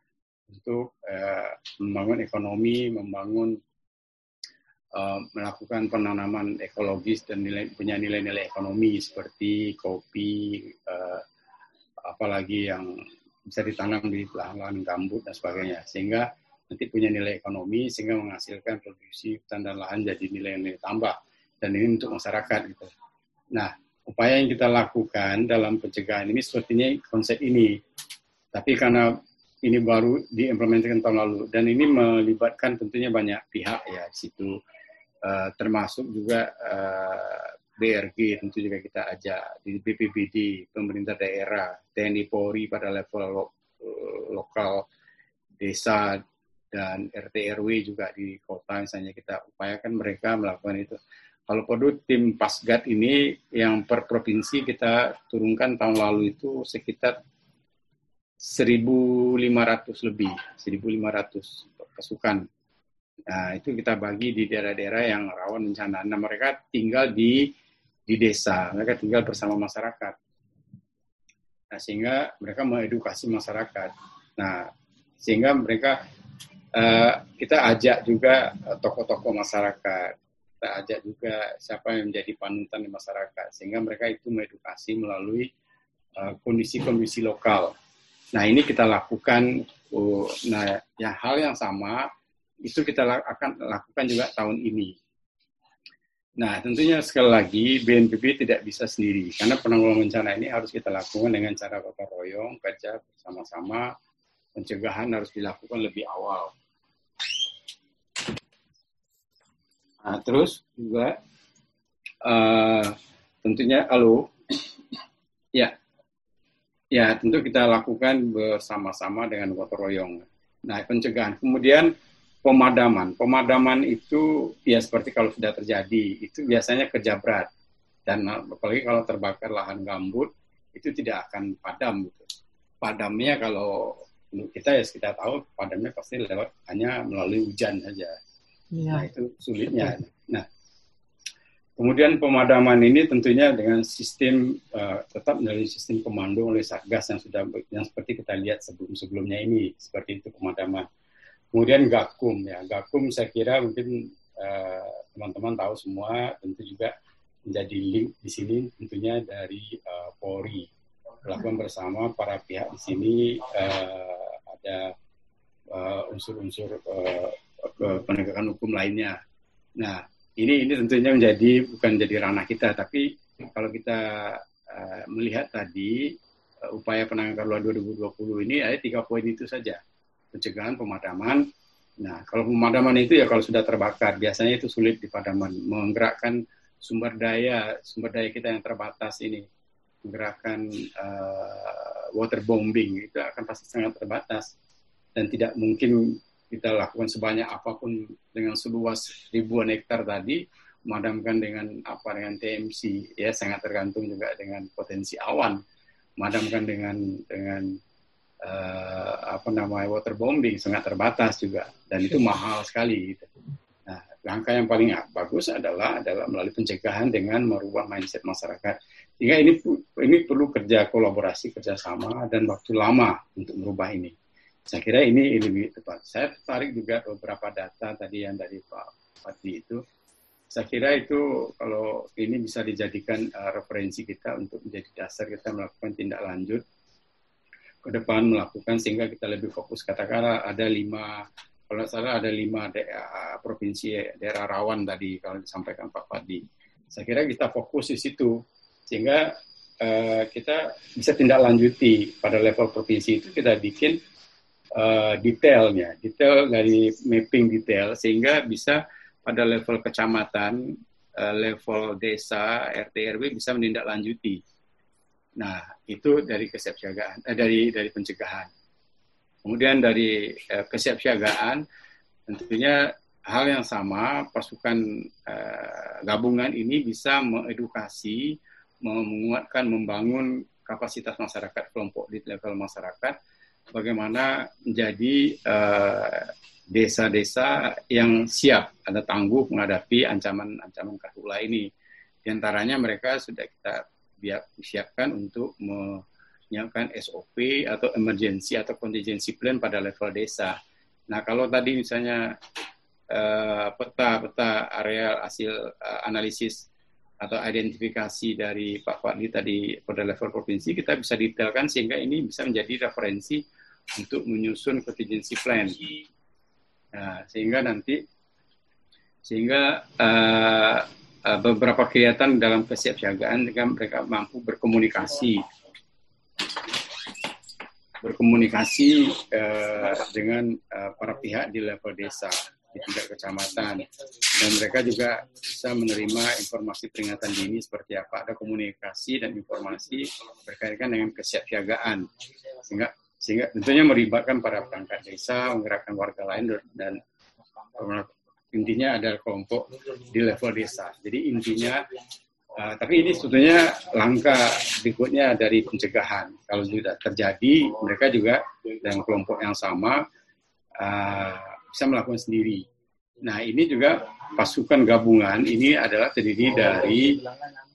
untuk uh, membangun ekonomi, membangun melakukan penanaman ekologis dan nilai, punya nilai-nilai ekonomi seperti kopi, uh, apalagi yang bisa ditanam di lahan-lahan gambut dan sebagainya, sehingga nanti punya nilai ekonomi sehingga menghasilkan produksi hutan dan lahan jadi nilai-nilai tambah. Dan ini untuk masyarakat gitu. Nah, upaya yang kita lakukan dalam pencegahan ini sepertinya konsep ini. Tapi karena ini baru diimplementasikan tahun lalu dan ini melibatkan tentunya banyak pihak ya di situ. Uh, termasuk juga eh, BRG tentu juga kita ajak di BPBD pemerintah daerah TNI Polri pada level lo, uh, lokal desa dan RT RW juga di kota misalnya kita upayakan mereka melakukan itu kalau perlu tim Pasgat ini yang per provinsi kita turunkan tahun lalu itu sekitar 1.500 lebih, 1.500 pasukan. Nah, itu kita bagi di daerah-daerah yang rawan bencana. Nah, mereka tinggal di di desa, mereka tinggal bersama masyarakat. Nah, sehingga mereka mengedukasi masyarakat. Nah, sehingga mereka uh, kita ajak juga tokoh-tokoh masyarakat, kita ajak juga siapa yang menjadi panutan di masyarakat, sehingga mereka itu mengedukasi melalui kondisi-kondisi uh, lokal. Nah ini kita lakukan, uh, nah ya hal yang sama itu kita akan lakukan juga tahun ini. Nah, tentunya sekali lagi BNPB tidak bisa sendiri karena penanggulangan bencana ini harus kita lakukan dengan cara gotong royong, kerja bersama-sama, pencegahan harus dilakukan lebih awal. Nah, terus juga uh, tentunya halo, ya, ya tentu kita lakukan bersama-sama dengan gotong royong. Nah, pencegahan. Kemudian pemadaman. Pemadaman itu ya seperti kalau sudah terjadi, itu biasanya kerja berat. Dan apalagi kalau terbakar lahan gambut, itu tidak akan padam. Gitu. Padamnya kalau menurut kita ya kita tahu padamnya pasti lewat hanya melalui hujan saja. Ya. Nah itu sulitnya. Nah kemudian pemadaman ini tentunya dengan sistem uh, tetap melalui sistem komando oleh satgas yang sudah yang seperti kita lihat sebelum sebelumnya ini seperti itu pemadaman. Kemudian Gakum ya, Gakum saya kira mungkin eh, teman-teman uh, tahu semua tentu juga menjadi link di sini tentunya dari uh, Polri. Melakukan bersama para pihak di sini uh, ada unsur-unsur uh, uh, penegakan hukum lainnya. Nah ini ini tentunya menjadi bukan jadi ranah kita, tapi kalau kita uh, melihat tadi uh, upaya penanganan luar 2020 ini ada tiga poin itu saja pencegahan pemadaman. Nah, kalau pemadaman itu ya kalau sudah terbakar, biasanya itu sulit di padaman. Menggerakkan sumber daya, sumber daya kita yang terbatas ini, menggerakkan uh, waterbombing itu akan pasti sangat terbatas dan tidak mungkin kita lakukan sebanyak apa pun dengan seluas ribuan hektar tadi memadamkan dengan apa dengan TMC ya sangat tergantung juga dengan potensi awan memadamkan dengan dengan uh, apa namanya waterbombing sangat terbatas juga dan itu mahal sekali gitu. Nah, langkah yang paling bagus adalah adalah melalui pencegahan dengan merubah mindset masyarakat. Sehingga ini ini perlu kerja kolaborasi, kerjasama dan waktu lama untuk merubah ini. Saya kira ini lebih tepat. Saya tarik juga beberapa data tadi yang dari Pak Fatih itu. Saya kira itu kalau ini bisa dijadikan uh, referensi kita untuk menjadi dasar kita melakukan tindak lanjut ke depan melakukan sehingga kita lebih fokus katakanlah ada lima kalau salah ada lima daerah, provinsi daerah rawan tadi kalau disampaikan Pak Fadi. Saya kira kita fokus di situ sehingga uh, kita bisa tindak lanjuti pada level provinsi itu kita bikin uh, detailnya, detail dari mapping detail sehingga bisa pada level kecamatan, uh, level desa, RT RW bisa menindaklanjuti Nah, itu dari kesiapsiagaan, eh, dari dari pencegahan. Kemudian dari eh, kesiapsiagaan, tentunya hal yang sama, pasukan eh, gabungan ini bisa mengedukasi, menguatkan, membangun kapasitas masyarakat kelompok di level masyarakat, bagaimana menjadi eh, desa-desa yang siap, ada tangguh menghadapi ancaman-ancaman karhutla ini. Di antaranya mereka sudah kita disiapkan untuk menyiapkan SOP atau emergency atau contingency plan pada level desa. Nah, kalau tadi misalnya eh, peta-peta uh, area hasil uh, analisis atau identifikasi dari Pak Fadli tadi pada level provinsi, kita bisa detailkan sehingga ini bisa menjadi referensi untuk menyusun contingency plan. Nah, sehingga nanti sehingga uh, uh, beberapa kegiatan dalam kesiapsiagaan jika mereka mampu berkomunikasi. Berkomunikasi uh, dengan uh, para pihak di level desa di tingkat kecamatan. Dan mereka juga bisa menerima informasi peringatan dini seperti apa ada komunikasi dan informasi berkaitan dengan kesiapsiagaan. Sehingga sehingga tentunya melibatkan para perangkat desa menggerakkan warga lain dan intinya ada kelompok di level desa. Jadi intinya, uh, tapi ini sebetulnya langkah berikutnya dari pencegahan. Kalau sudah terjadi, mereka juga dengan kelompok yang sama uh, bisa melakukan sendiri. Nah ini juga pasukan gabungan ini adalah terdiri dari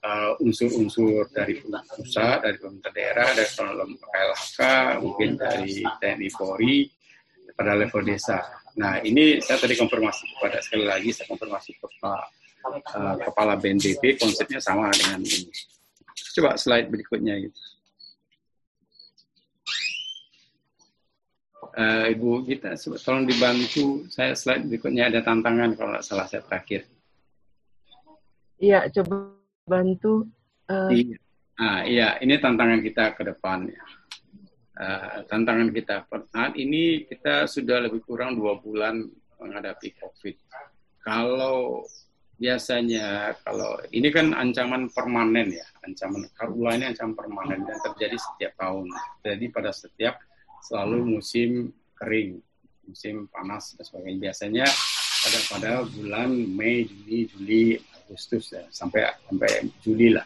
uh, unsur-unsur uh, dari pusat, dari pemerintah daerah, dari KLHK, mungkin dari TNI Polri, pada level desa. Nah ini saya tadi konfirmasi kepada sekali lagi saya konfirmasi ke Pak uh, Kepala BNPB konsepnya sama dengan ini. Coba slide berikutnya gitu. Uh, Ibu kita tolong dibantu saya slide berikutnya ada tantangan kalau nggak salah saya terakhir. Iya, coba bantu. Uh... Iya. Ah, iya, ini tantangan kita ke depan ya. Uh, tantangan kita saat ini kita sudah lebih kurang dua bulan menghadapi COVID. Kalau biasanya kalau ini kan ancaman permanen ya, ancaman karhutla ini ancaman permanen dan terjadi setiap tahun. Jadi pada setiap selalu musim kering, musim panas dan sebagainya. Biasanya pada pada bulan Mei, Juni, Juli, Agustus ya, sampai sampai Juli lah.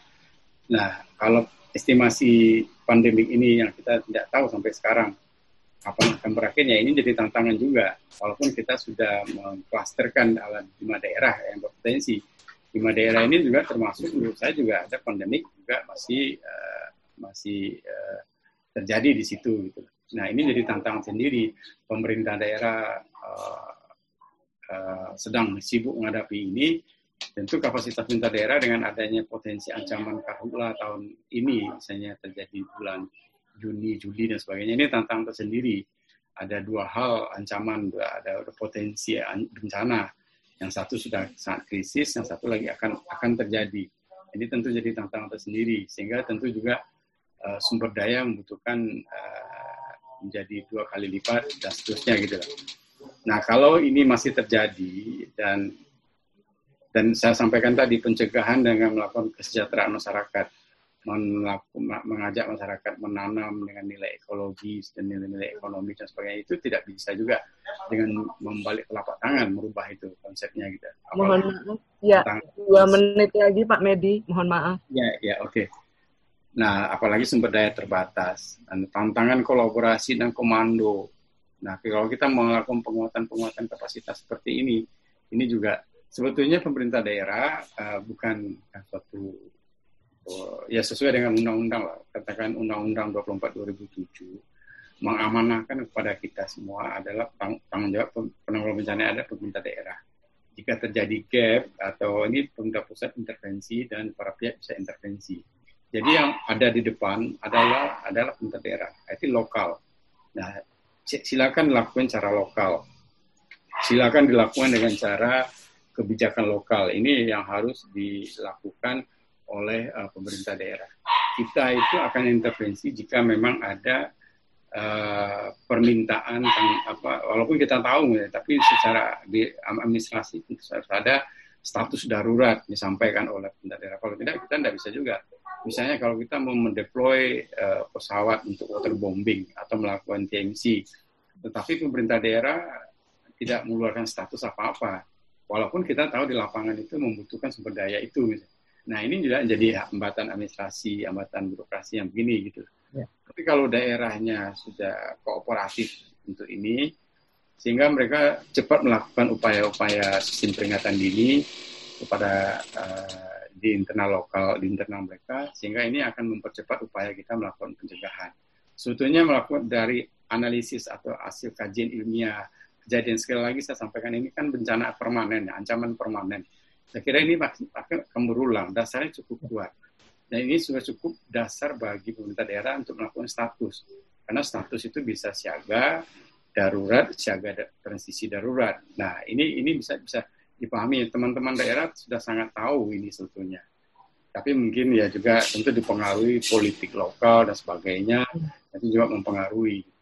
Nah, kalau estimasi pandemik ini yang kita tidak tahu sampai sekarang kapan akan berakhirnya. Ini jadi tantangan juga walaupun kita sudah mengklasterkan dalam lima daerah yang berpotensi. Lima daerah ini juga termasuk menurut saya juga ada pandemik juga masih uh, masih uh, terjadi di situ gitu. Nah ini jadi tantangan sendiri. Pemerintah daerah uh, uh, sedang sibuk menghadapi ini tentu kapasitas pemerintah daerah dengan adanya potensi ancaman karhutla tahun ini misalnya terjadi bulan Juni, Juli dan sebagainya ini tantangan tersendiri. Ada dua hal ancaman, ada, ada potensi bencana. Yang satu sudah sangat krisis, yang satu lagi akan akan terjadi. Ini tentu jadi tantangan tersendiri sehingga tentu juga uh, sumber daya membutuhkan uh, menjadi dua kali lipat dan seterusnya gitu Nah kalau ini masih terjadi dan dan saya sampaikan tadi pencegahan dengan melakukan kesejahteraan masyarakat, mengajak masyarakat menanam dengan nilai ekologis dan nilai-nilai ekonomi dan sebagainya itu tidak bisa juga dengan membalik telapak tangan merubah itu konsepnya gitu. Apalagi mohon maaf, ya dua menit lagi Pak Medi, mohon maaf. Ya, ya oke. Okay. Nah, apalagi sumber daya terbatas dan tantangan kolaborasi dan komando. Nah, kalau kita melakukan penguatan-penguatan kapasitas seperti ini, ini juga sebetulnya pemerintah daerah uh, bukan suatu uh, ya sesuai dengan undang-undang lah. Katakan undang-undang 24 2007 mengamanahkan kepada kita semua adalah tang tanggung jawab penanggulangan bencana ada pemerintah daerah. Jika terjadi gap atau ini pemerintah pusat intervensi dan para pihak bisa intervensi. Jadi yang ada di depan adalah adalah pemerintah daerah itu lokal. Nah silakan lakukan cara lokal. Silakan dilakukan dengan cara kebijakan lokal ini yang harus dilakukan oleh uh, pemerintah daerah. Kita itu akan intervensi jika memang ada uh, permintaan apa walaupun kita tahu ya, tapi secara di administrasi harus ada status darurat disampaikan oleh pemerintah daerah. Kalau tidak kita tidak bisa juga. Misalnya kalau kita mau mendeploy uh, pesawat untuk waterbombing atau melakukan TMC, tetapi pemerintah daerah tidak mengeluarkan status apa-apa Walaupun kita tahu di lapangan itu membutuhkan sumber daya itu. Nah ini juga jadi hambatan administrasi, hambatan birokrasi yang begini gitu. Ya. Tapi kalau daerahnya sudah kooperatif untuk ini, sehingga mereka cepat melakukan upaya-upaya sistem peringatan dini kepada uh, di internal lokal, di internal mereka, sehingga ini akan mempercepat upaya kita melakukan pencegahan. Sebetulnya melakukan dari analisis atau hasil kajian ilmiah kejadian sekali lagi saya sampaikan ini kan bencana permanen, ya, ancaman permanen. Saya kira ini akan berulang, dasarnya cukup kuat. Dan ini sudah cukup dasar bagi pemerintah daerah untuk melakukan status. Karena status itu bisa siaga, darurat, siaga transisi darurat. Nah, ini ini bisa bisa dipahami teman-teman daerah sudah sangat tahu ini sebetulnya. Tapi mungkin ya juga tentu dipengaruhi politik lokal dan sebagainya, itu juga mempengaruhi.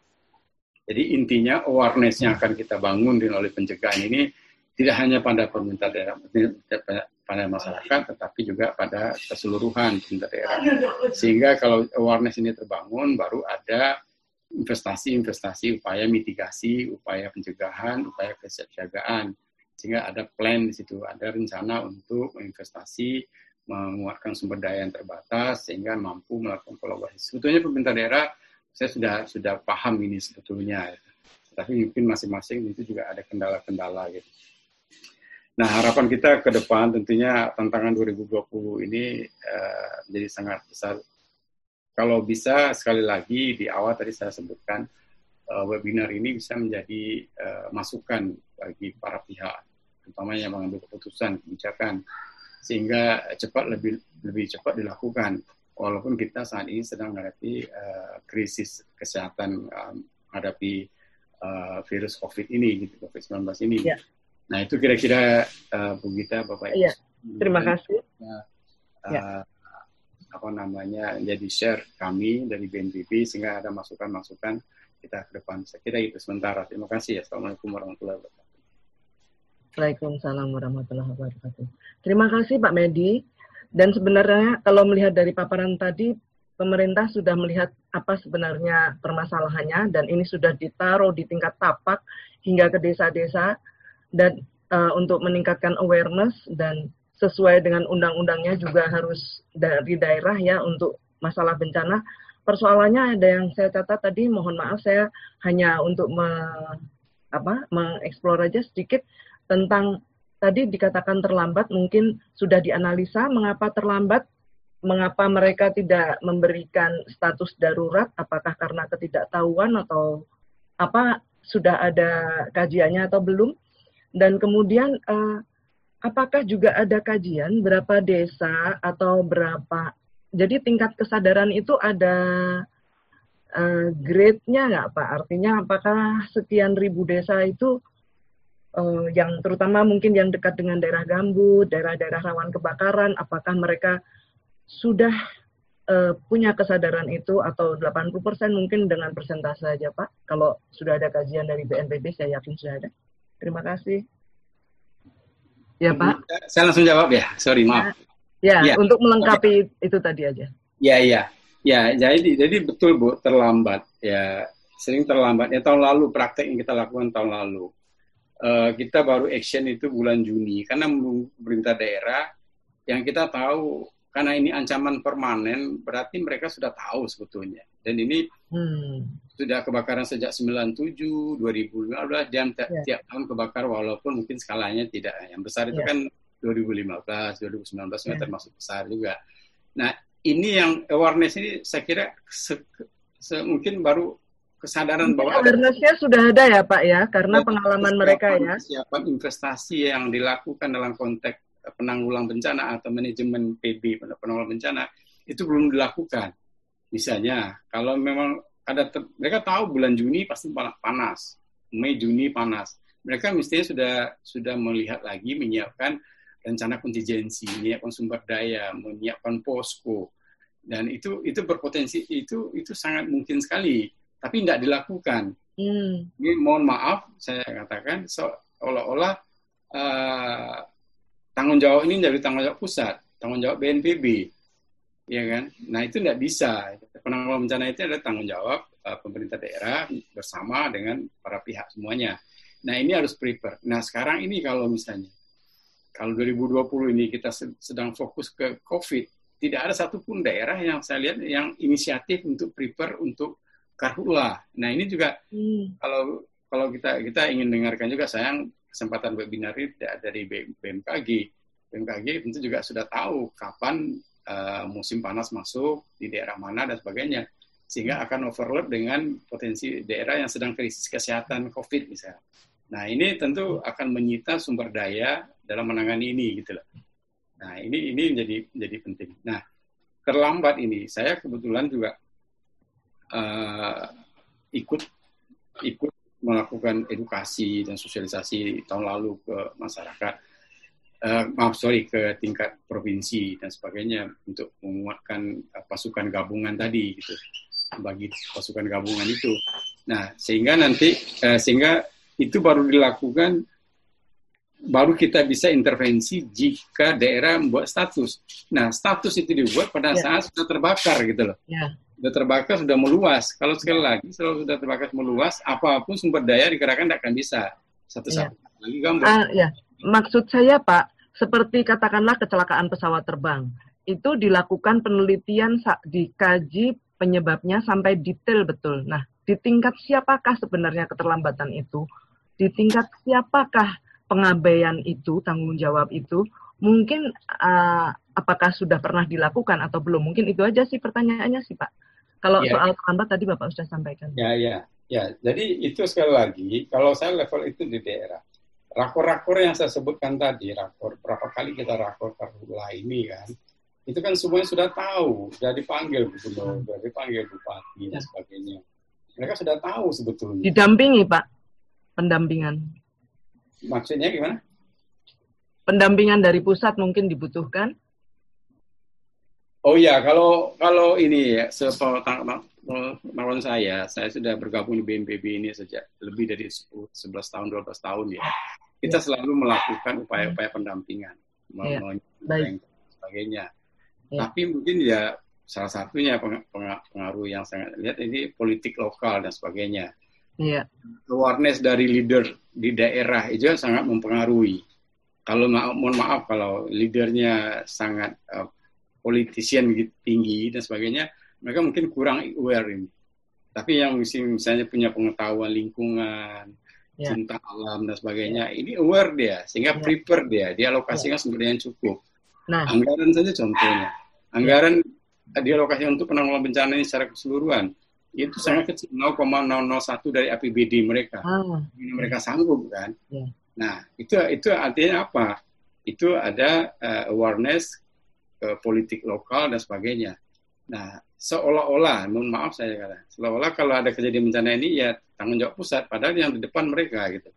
Jadi intinya awareness yang akan kita bangun di oleh pencegahan ini tidak hanya pada pemerintah daerah, pada masyarakat, tetapi juga pada keseluruhan pemerintah daerah. Sehingga kalau awareness ini terbangun, baru ada investasi-investasi, upaya mitigasi, upaya pencegahan, upaya kesiapsiagaan. Sehingga ada plan di situ, ada rencana untuk investasi, menguatkan sumber daya yang terbatas, sehingga mampu melakukan kolaborasi. Sebetulnya pemerintah daerah saya sudah sudah paham ini sebetulnya tapi mungkin masing-masing itu juga ada kendala-kendala gitu. Nah harapan kita ke depan tentunya tantangan 2020 ini uh, menjadi sangat besar. Kalau bisa sekali lagi di awal tadi saya sebutkan uh, webinar ini bisa menjadi uh, masukan bagi para pihak, terutama yang mengambil keputusan kebijakan, sehingga cepat lebih lebih cepat dilakukan. Walaupun kita saat ini sedang menghadapi uh, krisis kesehatan um, menghadapi uh, virus COVID ini, gitu, COVID-19 ini. Ya. Nah itu kira-kira uh, Bu Gita, Bapak Ibu. Ya. Terima kasih. Uh, ya. apa namanya jadi share kami dari BNPB sehingga ada masukan-masukan kita ke depan. Saya kira itu sementara. Terima kasih ya. Assalamualaikum warahmatullahi wabarakatuh. Waalaikumsalam warahmatullahi wabarakatuh. Terima kasih Pak Medi. Dan sebenarnya kalau melihat dari paparan tadi, pemerintah sudah melihat apa sebenarnya permasalahannya dan ini sudah ditaruh di tingkat tapak hingga ke desa-desa dan uh, untuk meningkatkan awareness dan sesuai dengan undang-undangnya juga harus dari daerah ya untuk masalah bencana. Persoalannya ada yang saya catat tadi, mohon maaf saya hanya untuk me, apa, mengeksplor aja sedikit tentang tadi dikatakan terlambat, mungkin sudah dianalisa mengapa terlambat, mengapa mereka tidak memberikan status darurat, apakah karena ketidaktahuan atau apa sudah ada kajiannya atau belum, dan kemudian eh, apakah juga ada kajian berapa desa atau berapa? Jadi tingkat kesadaran itu ada uh, grade-nya nggak Pak? Artinya apakah sekian ribu desa itu uh, yang terutama mungkin yang dekat dengan daerah gambut, daerah-daerah rawan kebakaran, apakah mereka sudah uh, punya kesadaran itu atau 80% mungkin dengan persentase saja Pak? Kalau sudah ada kajian dari BNPB saya yakin sudah ada. Terima kasih. Ya Pak. Saya langsung jawab ya, sorry maaf. Ya. Ya, ya. untuk melengkapi okay. itu tadi aja. Ya, ya. Ya, jadi jadi betul Bu, terlambat ya. Sering terlambat. Ya tahun lalu praktek yang kita lakukan tahun lalu. Uh, kita baru action itu bulan Juni karena pemerintah daerah yang kita tahu karena ini ancaman permanen berarti mereka sudah tahu sebetulnya. Dan ini hmm. sudah kebakaran sejak 97, 2015 dan yeah. tiap tahun kebakar walaupun mungkin skalanya tidak yang besar itu yeah. kan 2015, 2019 yeah. termasuk besar juga. Nah, ini yang awareness ini saya kira se, se, mungkin baru kesadaran bahwa awarenessnya sudah ada ya Pak ya, karena pengalaman mereka ya. Siapa investasi yang dilakukan dalam konteks penanggulang bencana atau manajemen PB penanggulang bencana itu belum dilakukan. Misalnya, kalau memang ada mereka tahu bulan Juni pasti panas, Mei Juni panas. Mereka mestinya sudah sudah melihat lagi menyiapkan rencana kontingensi, menyiapkan sumber daya, menyiapkan posko, dan itu itu berpotensi itu itu sangat mungkin sekali, tapi tidak dilakukan. Hmm. Ini mohon maaf saya katakan seolah-olah uh, tanggung jawab ini dari tanggung jawab pusat, tanggung jawab BNPB, ya kan? Nah itu tidak bisa. Penanggulangan bencana itu adalah tanggung jawab uh, pemerintah daerah bersama dengan para pihak semuanya. Nah ini harus prepare. Nah sekarang ini kalau misalnya kalau 2020 ini kita sedang fokus ke COVID, tidak ada satupun daerah yang saya lihat yang inisiatif untuk prepare untuk karhula. Nah ini juga hmm. kalau kalau kita kita ingin dengarkan juga sayang kesempatan webinar ini dari BMKG. BMKG tentu juga sudah tahu kapan uh, musim panas masuk di daerah mana dan sebagainya, sehingga akan overload dengan potensi daerah yang sedang krisis kesehatan COVID misalnya. Nah ini tentu akan menyita sumber daya dalam menangani ini gitu loh. Nah, ini ini menjadi menjadi penting. Nah, terlambat ini saya kebetulan juga uh, ikut ikut melakukan edukasi dan sosialisasi tahun lalu ke masyarakat. Uh, maaf sorry ke tingkat provinsi dan sebagainya untuk menguatkan uh, pasukan gabungan tadi gitu bagi pasukan gabungan itu. Nah sehingga nanti uh, sehingga itu baru dilakukan baru kita bisa intervensi jika daerah membuat status. Nah, status itu dibuat pada ya. saat sudah terbakar gitu loh. Ya. Sudah terbakar, sudah meluas. Kalau sekali lagi, kalau sudah terbakar meluas, apa pun sumber daya dikerahkan tidak akan bisa. Satu-satu. Ya. Lagi gambar. Uh, ya. Maksud saya, Pak, seperti katakanlah kecelakaan pesawat terbang. Itu dilakukan penelitian, dikaji penyebabnya sampai detail betul. Nah, di tingkat siapakah sebenarnya keterlambatan itu? Di tingkat siapakah pengabaian itu, tanggung jawab itu, mungkin uh, apakah sudah pernah dilakukan atau belum? Mungkin itu aja sih pertanyaannya sih Pak. Kalau ya. soal terlambat tadi Bapak sudah sampaikan. Ya, ya. Ya, jadi itu sekali lagi, kalau saya level itu di daerah. Rakor-rakor yang saya sebutkan tadi, rakor berapa kali kita rakor karhula ini kan, itu kan semuanya sudah tahu, sudah dipanggil gubernur, sudah dipanggil bupati dan sebagainya. Mereka sudah tahu sebetulnya. Didampingi Pak, pendampingan. Maksudnya gimana? Pendampingan dari pusat mungkin dibutuhkan. Oh iya, kalau kalau ini ya, sepengetahuan saya, saya sudah bergabung di BNPB ini sejak lebih dari 10, 11 tahun, 12 tahun ya. Kita ya. selalu melakukan upaya-upaya pendampingan, ya. dan sebagainya. Ya. Tapi mungkin ya salah satunya pengaruh yang sangat lihat ini politik lokal dan sebagainya. Ya. Awareness dari leader di daerah itu sangat mempengaruhi. Kalau mohon maaf kalau leadernya sangat uh, politician tinggi dan sebagainya, mereka mungkin kurang aware ini. Tapi yang misalnya punya pengetahuan lingkungan, yeah. cinta alam dan sebagainya, yeah. ini aware dia, sehingga yeah. prepare dia, dia alokasikan yeah. sumber yang cukup. Nah. Anggaran saja contohnya, anggaran yeah. dialokasikan untuk penanggulangan bencana ini secara keseluruhan itu yeah. sangat kecil 0,001 dari APBD mereka. Ah. Ini mereka sanggup kan. Yeah. Nah itu itu artinya apa? Itu ada uh, awareness ke politik lokal dan sebagainya. Nah, seolah-olah, mohon maaf saya kata, seolah-olah kalau ada kejadian bencana ini ya tanggung jawab pusat, padahal yang di depan mereka gitu.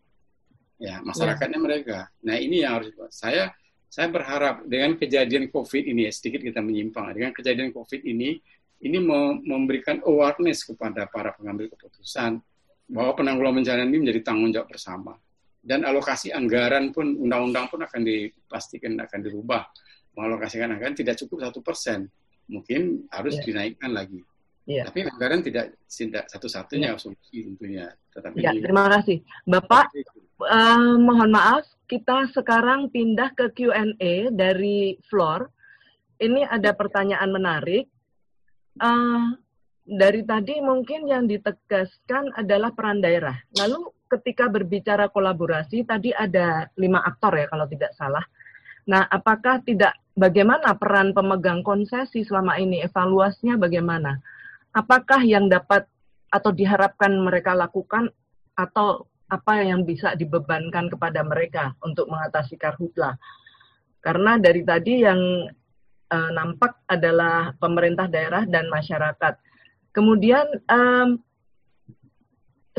Ya, masyarakatnya ya. mereka. Nah, ini yang harus saya saya berharap dengan kejadian COVID ini ya, sedikit kita menyimpang. Dengan kejadian COVID ini, ini memberikan awareness kepada para pengambil keputusan bahwa penanggulangan bencana ini menjadi tanggung jawab bersama. Dan alokasi anggaran pun, undang-undang pun akan dipastikan akan dirubah mengalokasikan anggaran tidak cukup satu persen, mungkin harus yeah. dinaikkan lagi. Yeah. Tapi anggaran tidak tidak satu-satunya yeah. solusi tentunya. Tetapi ya, terima kasih, Bapak. Uh, mohon maaf, kita sekarang pindah ke Q&A dari floor. Ini ada pertanyaan menarik. Uh, dari tadi mungkin yang ditegaskan adalah peran daerah. Lalu ketika berbicara kolaborasi, tadi ada lima aktor ya kalau tidak salah. Nah, apakah tidak bagaimana peran pemegang konsesi selama ini? Evaluasinya bagaimana? Apakah yang dapat atau diharapkan mereka lakukan atau apa yang bisa dibebankan kepada mereka untuk mengatasi karhutla? Karena dari tadi yang uh, nampak adalah pemerintah daerah dan masyarakat. Kemudian um,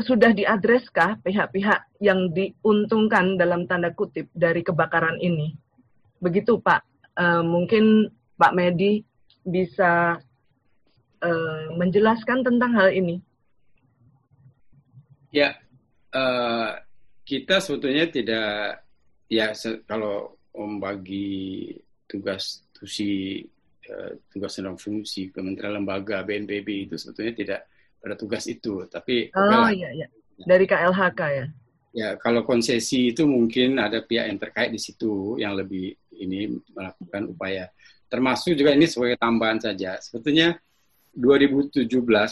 sudah diadreskah pihak-pihak yang diuntungkan dalam tanda kutip dari kebakaran ini? Begitu Pak, uh, mungkin Pak Medi bisa uh, menjelaskan tentang hal ini. Ya, uh, kita sebetulnya tidak ya kalau membagi tugas tusi uh, tugas dan fungsi kementerian lembaga BNPB itu sebetulnya tidak pada tugas itu, tapi oh iya iya dari KLHK ya. Ya, kalau konsesi itu mungkin ada pihak yang terkait di situ yang lebih ini melakukan upaya. Termasuk juga ini sebagai tambahan saja. Sebetulnya 2017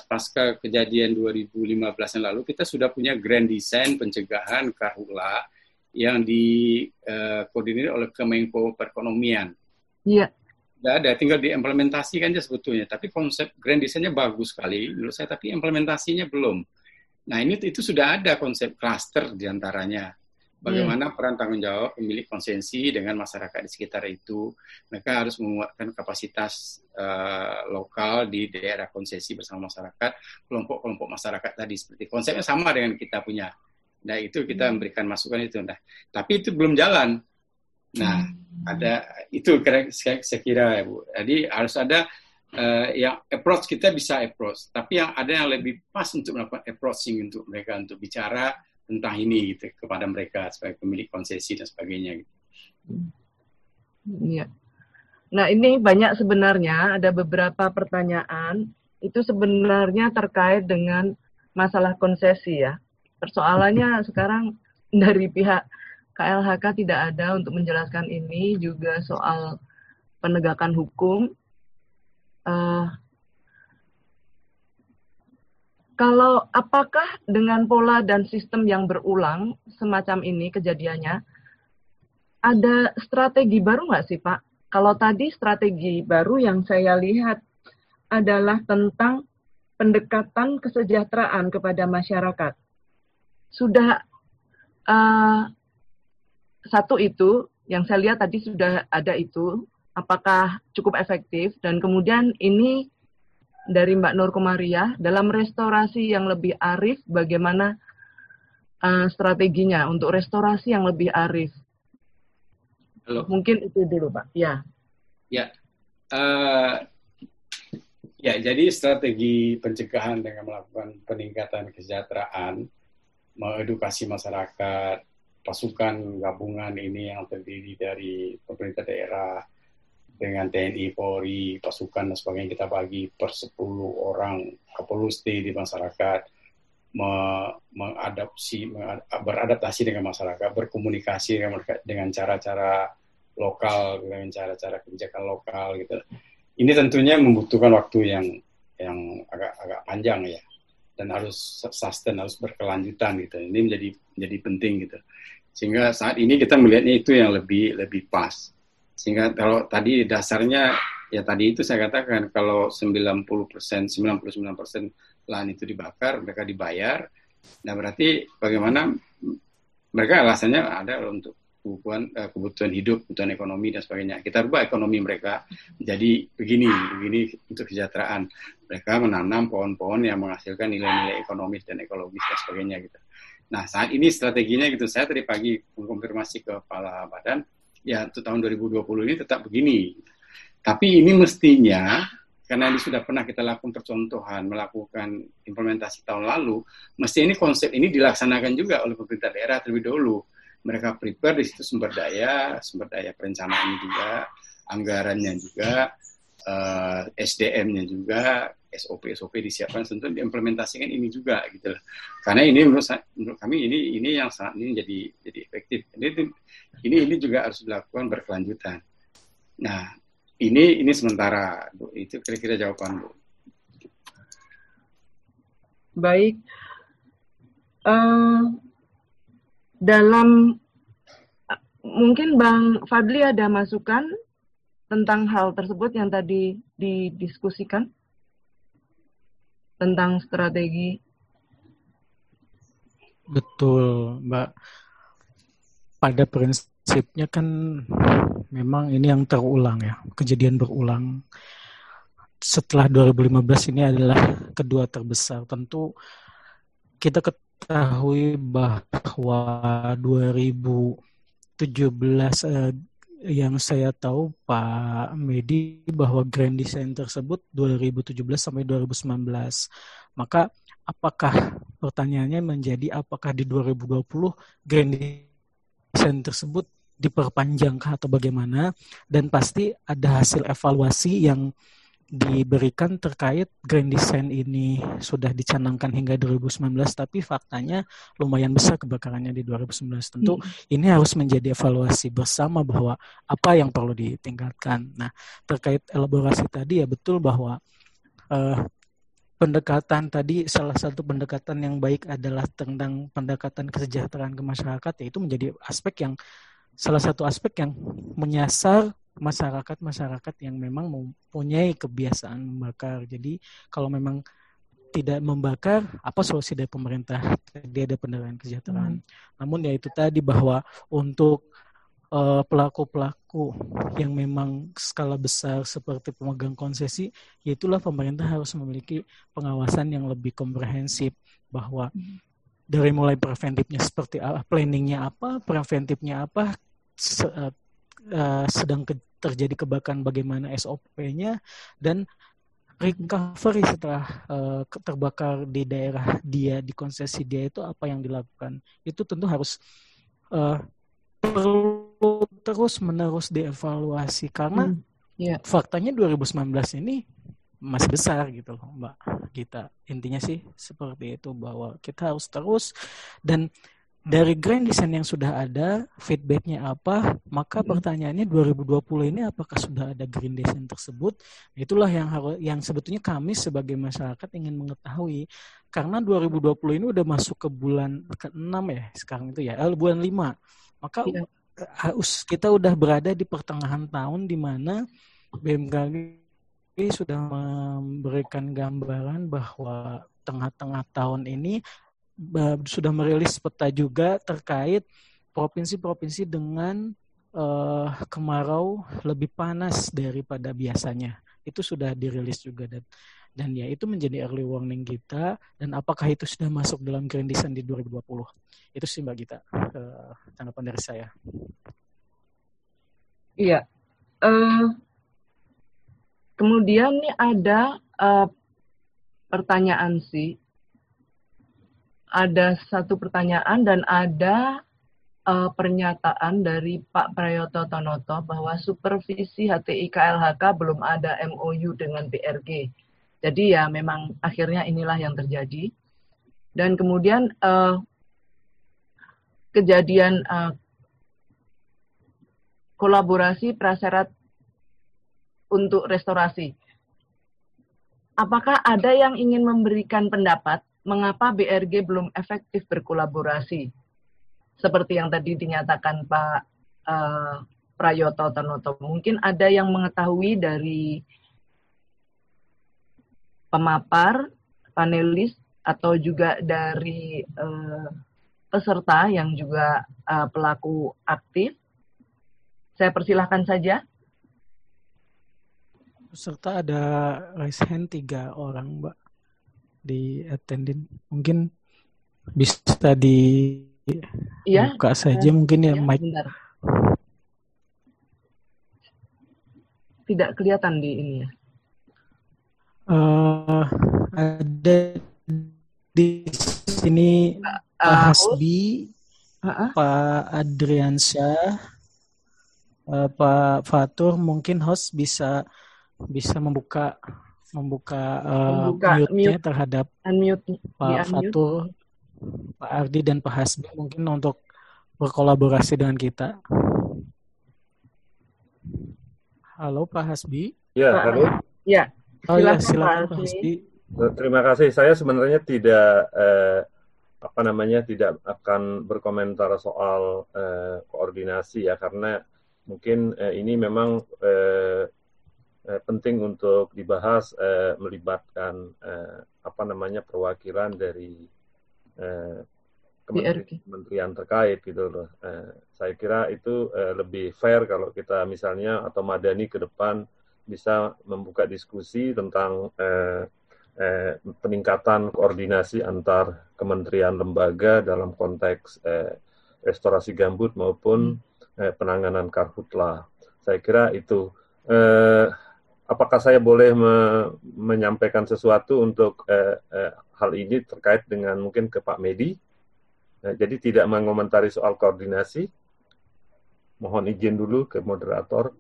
pasca kejadian 2015 yang lalu kita sudah punya grand design pencegahan karhula yang dikoordinir uh, oleh Kemenko Perekonomian. Iya. Tidak ada, tinggal diimplementasikan aja sebetulnya. Tapi konsep grand design-nya bagus sekali menurut saya, tapi implementasinya belum. Nah ini itu sudah ada konsep cluster di antaranya Bagaimana hmm. peran tanggung jawab pemilik konsensi dengan masyarakat di sekitar itu. Mereka harus menguatkan kapasitas uh, lokal di daerah konsesi bersama masyarakat, kelompok-kelompok masyarakat tadi seperti konsepnya sama dengan kita punya. Nah itu kita hmm. memberikan masukan itu. Nah tapi itu belum jalan. Nah hmm. ada itu saya, saya kira ya bu. Jadi harus ada uh, yang approach kita bisa approach, tapi yang ada yang lebih pas untuk melakukan approaching untuk mereka untuk bicara tentang ini gitu kepada mereka sebagai pemilik konsesi dan sebagainya gitu. Iya. Nah, ini banyak sebenarnya ada beberapa pertanyaan itu sebenarnya terkait dengan masalah konsesi ya. Persoalannya sekarang dari pihak KLHK tidak ada untuk menjelaskan ini juga soal penegakan hukum. Uh, kalau apakah dengan pola dan sistem yang berulang semacam ini kejadiannya, ada strategi baru nggak sih Pak? Kalau tadi strategi baru yang saya lihat adalah tentang pendekatan kesejahteraan kepada masyarakat. Sudah uh, satu itu yang saya lihat tadi sudah ada itu, apakah cukup efektif dan kemudian ini dari Mbak Nur Komariah dalam restorasi yang lebih arif bagaimana uh, strateginya untuk restorasi yang lebih arif. Halo. Mungkin itu dulu Pak. Ya. Ya. Uh, Ya, jadi strategi pencegahan dengan melakukan peningkatan kesejahteraan, mengedukasi masyarakat, pasukan gabungan ini yang terdiri dari pemerintah daerah dengan TNI, Polri, pasukan dan sebagainya kita bagi per 10 orang stay di masyarakat, mengadaptasi, beradaptasi dengan masyarakat, berkomunikasi dengan dengan cara-cara lokal, dengan cara-cara kebijakan lokal gitu. Ini tentunya membutuhkan waktu yang yang agak agak panjang ya. Dan harus sustain harus berkelanjutan gitu. Ini menjadi menjadi penting gitu. Sehingga saat ini kita melihatnya itu yang lebih lebih pas sehingga kalau tadi dasarnya ya tadi itu saya katakan kalau 90 persen 99 persen lahan itu dibakar mereka dibayar nah berarti bagaimana mereka alasannya ada untuk kebutuhan uh, kebutuhan hidup, kebutuhan ekonomi dan sebagainya. Kita rubah ekonomi mereka jadi begini, begini untuk kesejahteraan. Mereka menanam pohon-pohon yang menghasilkan nilai-nilai ekonomis dan ekologis dan sebagainya gitu. Nah saat ini strateginya gitu. Saya tadi pagi mengkonfirmasi ke kepala badan, ya untuk tahun 2020 ini tetap begini. Tapi ini mestinya karena ini sudah pernah kita lakukan percontohan, melakukan implementasi tahun lalu, mesti ini konsep ini dilaksanakan juga oleh pemerintah daerah terlebih dahulu mereka prepare di situ sumber daya, sumber daya perencanaan juga, anggarannya juga, uh, eh, SDM-nya juga, SOP-SOP disiapkan tentu diimplementasikan ini juga gitu loh. Karena ini menurut, menurut kami ini ini yang saat ini jadi jadi efektif. Ini ini ini juga harus dilakukan berkelanjutan. Nah, ini ini sementara Bu. Itu kira-kira jawaban Bu. Baik. Uh, dalam mungkin Bang Fadli ada masukan tentang hal tersebut yang tadi didiskusikan tentang strategi. Betul, Mbak. Pada prinsipnya kan memang ini yang terulang ya, kejadian berulang. Setelah 2015 ini adalah kedua terbesar. Tentu kita ketahui bahwa 2017 eh, yang saya tahu Pak Medi bahwa Grand Design tersebut 2017 sampai 2019. Maka apakah pertanyaannya menjadi apakah di 2020 Grand Design tersebut diperpanjang atau bagaimana? Dan pasti ada hasil evaluasi yang diberikan terkait grand design ini sudah dicanangkan hingga 2019 tapi faktanya lumayan besar kebakarannya di 2019 tentu hmm. ini harus menjadi evaluasi bersama bahwa apa yang perlu ditingkatkan. Nah terkait elaborasi tadi ya betul bahwa uh, pendekatan tadi salah satu pendekatan yang baik adalah tentang pendekatan kesejahteraan ke masyarakat yaitu menjadi aspek yang salah satu aspek yang menyasar masyarakat-masyarakat yang memang mempunyai kebiasaan membakar. Jadi kalau memang tidak membakar, apa solusi dari pemerintah? Dia ada pendekatan kesejahteraan. Hmm. Namun ya itu tadi bahwa untuk eh, pelaku-pelaku yang memang skala besar seperti pemegang konsesi, yaitulah pemerintah harus memiliki pengawasan yang lebih komprehensif bahwa hmm. dari mulai preventifnya seperti apa, planningnya apa, preventifnya apa, eh, uh, sedang ke, terjadi kebakaran bagaimana SOP-nya dan recovery setelah uh, terbakar di daerah dia di konsesi dia itu apa yang dilakukan itu tentu harus uh, perlu terus menerus dievaluasi karena hmm, yeah. faktanya 2019 ini masih besar gitu loh mbak kita intinya sih seperti itu bahwa kita harus terus dan dari grand design yang sudah ada, feedbacknya apa, maka hmm. pertanyaannya 2020 ini apakah sudah ada green design tersebut? Itulah yang harus yang sebetulnya kami sebagai masyarakat ingin mengetahui. Karena 2020 ini udah masuk ke bulan ke-6 ya sekarang itu ya, eh, bulan 5. Maka ya. Harus kita udah berada di pertengahan tahun di mana BMKG sudah memberikan gambaran bahwa tengah-tengah tahun ini sudah merilis peta juga terkait provinsi-provinsi dengan uh, kemarau lebih panas daripada biasanya. Itu sudah dirilis juga dan dan ya itu menjadi early warning kita dan apakah itu sudah masuk dalam Grand Design di 2020? Itu sih Mbak Gita uh, tanggapan dari saya. Iya. Uh, kemudian nih ada uh, pertanyaan sih. Ada satu pertanyaan dan ada uh, pernyataan dari Pak Prayoto Tonoto bahwa supervisi HTI KLHK belum ada MOU dengan BRG. Jadi ya memang akhirnya inilah yang terjadi. Dan kemudian uh, kejadian uh, kolaborasi prasyarat untuk restorasi. Apakah ada yang ingin memberikan pendapat mengapa BRG belum efektif berkolaborasi? Seperti yang tadi dinyatakan Pak uh, Prayoto Tanoto. Mungkin ada yang mengetahui dari pemapar, panelis, atau juga dari uh, peserta yang juga uh, pelaku aktif saya persilahkan saja. Peserta ada raise hand tiga orang, Mbak, di attending. Mungkin bisa di ya, buka saja ya, mungkin ya, ya mic. Bentar. Tidak kelihatan di ini ya. Uh, ada di sini uh, Pak Hasbi, uh, uh, Pak Adriansyah, uh, Pak Fatur mungkin host bisa bisa membuka membuka, uh, mute-nya mute, terhadap unmute, Pak Fatur, Pak Ardi dan Pak Hasbi mungkin untuk berkolaborasi dengan kita. Halo Pak Hasbi. Ya, halo. Ya. Oh ya, silakan Pak Hasbi. Terima kasih. Saya sebenarnya tidak eh, apa namanya tidak akan berkomentar soal eh, koordinasi ya karena mungkin eh, ini memang eh, eh, penting untuk dibahas eh, melibatkan eh, apa namanya perwakilan dari eh, kementerian, kementerian terkait gitu loh. Eh, saya kira itu eh, lebih fair kalau kita misalnya atau Madani ke depan bisa membuka diskusi tentang eh, eh, peningkatan koordinasi antar kementerian lembaga dalam konteks eh, restorasi gambut maupun hmm eh, penanganan karhutla. Saya kira itu. Eh, apakah saya boleh me menyampaikan sesuatu untuk eh, eh, hal ini terkait dengan mungkin ke Pak Medi? Eh, jadi tidak mengomentari soal koordinasi. Mohon izin dulu ke moderator.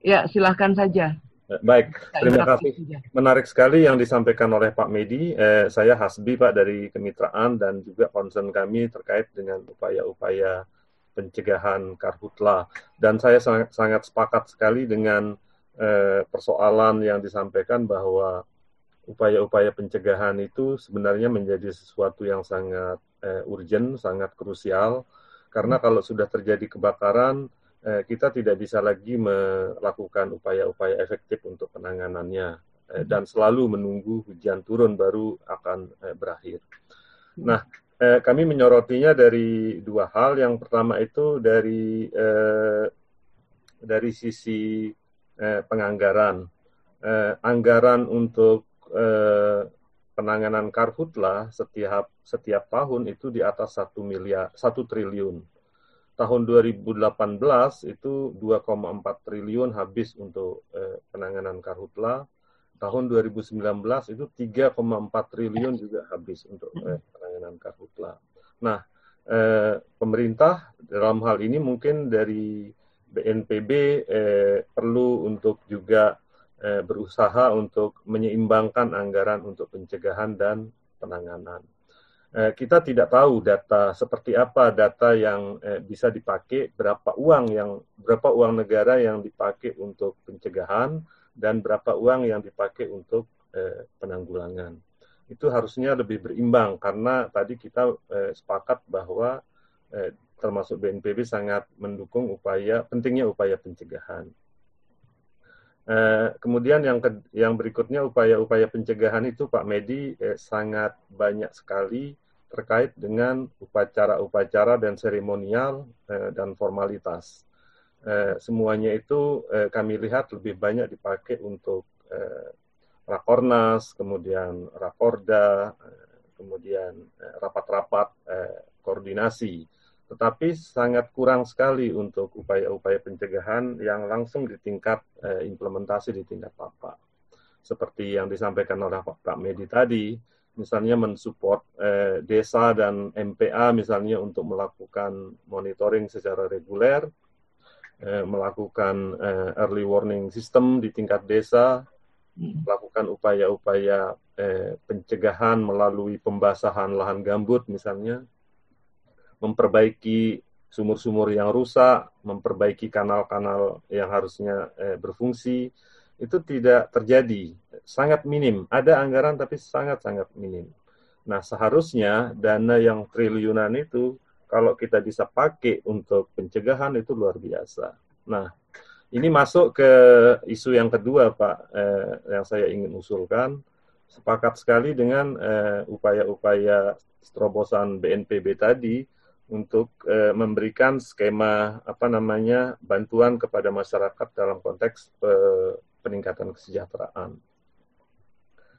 Ya, silahkan saja. Eh, baik, terima kasih. Menarik sekali yang disampaikan oleh Pak Medi. Eh, saya Hasbi Pak dari kemitraan dan juga concern kami terkait dengan upaya-upaya pencegahan karhutla. Dan saya sangat, sangat sepakat sekali dengan eh, persoalan yang disampaikan bahwa upaya-upaya pencegahan itu sebenarnya menjadi sesuatu yang sangat eh, urgent, sangat krusial. Karena kalau sudah terjadi kebakaran, eh, kita tidak bisa lagi melakukan upaya-upaya efektif untuk penanganannya. Eh, dan selalu menunggu hujan turun baru akan eh, berakhir. Nah, eh, kami menyorotinya dari dua hal. Yang pertama itu dari eh, dari sisi eh, penganggaran. Eh, anggaran untuk eh, penanganan karhutla setiap setiap tahun itu di atas satu miliar satu triliun. Tahun 2018 itu 2,4 triliun habis untuk eh, penanganan karhutla tahun 2019 itu 3,4 triliun juga habis untuk eh, penanganan karhutla. Nah, eh, pemerintah dalam hal ini mungkin dari BNPB eh, perlu untuk juga eh, berusaha untuk menyeimbangkan anggaran untuk pencegahan dan penanganan. Eh, kita tidak tahu data seperti apa data yang eh, bisa dipakai, berapa uang yang berapa uang negara yang dipakai untuk pencegahan dan berapa uang yang dipakai untuk eh, penanggulangan. Itu harusnya lebih berimbang karena tadi kita eh, sepakat bahwa eh, termasuk BNPB sangat mendukung upaya pentingnya upaya pencegahan. Eh, kemudian yang ke, yang berikutnya upaya-upaya pencegahan itu Pak Medi eh, sangat banyak sekali terkait dengan upacara-upacara dan seremonial eh, dan formalitas. Eh, semuanya itu eh, kami lihat lebih banyak dipakai untuk eh, rakornas, kemudian rakorda, eh, kemudian eh, rapat-rapat eh, koordinasi tetapi sangat kurang sekali untuk upaya-upaya pencegahan yang langsung di tingkat eh, implementasi di tingkat Bapak. Seperti yang disampaikan oleh Pak Medi tadi, misalnya mensupport eh, desa dan MPA misalnya untuk melakukan monitoring secara reguler, eh, melakukan eh, early warning system di tingkat desa, hmm. melakukan upaya-upaya eh, pencegahan melalui pembasahan lahan gambut misalnya, memperbaiki sumur-sumur yang rusak, memperbaiki kanal-kanal yang harusnya eh, berfungsi, itu tidak terjadi, sangat minim. Ada anggaran tapi sangat-sangat minim. Nah, seharusnya dana yang triliunan itu kalau kita bisa pakai untuk pencegahan itu luar biasa. Nah, ini masuk ke isu yang kedua, Pak, eh, yang saya ingin usulkan. Sepakat sekali dengan eh, upaya-upaya terobosan BNPB tadi, untuk uh, memberikan skema apa namanya bantuan kepada masyarakat dalam konteks uh, peningkatan kesejahteraan.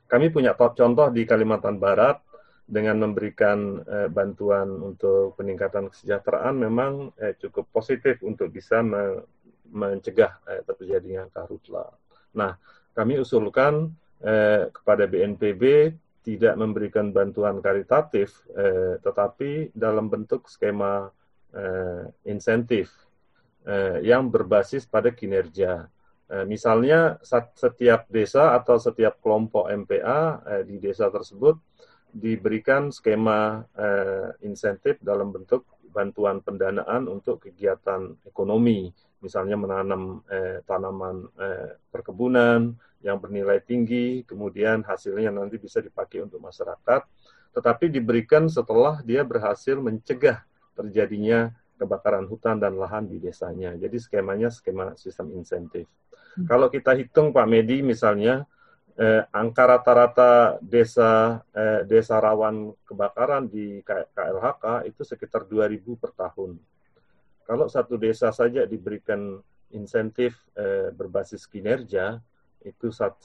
Kami punya contoh di Kalimantan Barat dengan memberikan uh, bantuan untuk peningkatan kesejahteraan memang uh, cukup positif untuk bisa me mencegah uh, terjadinya karhutla. Nah, kami usulkan uh, kepada BNPB tidak memberikan bantuan karitatif, eh, tetapi dalam bentuk skema eh, insentif eh, yang berbasis pada kinerja. Eh, misalnya setiap desa atau setiap kelompok MPA eh, di desa tersebut diberikan skema eh, insentif dalam bentuk bantuan pendanaan untuk kegiatan ekonomi, misalnya menanam eh, tanaman eh, perkebunan, yang bernilai tinggi, kemudian hasilnya nanti bisa dipakai untuk masyarakat, tetapi diberikan setelah dia berhasil mencegah terjadinya kebakaran hutan dan lahan di desanya. Jadi skemanya skema sistem insentif. Hmm. Kalau kita hitung Pak Medi misalnya, eh, angka rata-rata desa eh, desa rawan kebakaran di KLHK itu sekitar 2.000 per tahun. Kalau satu desa saja diberikan insentif eh, berbasis kinerja, itu 100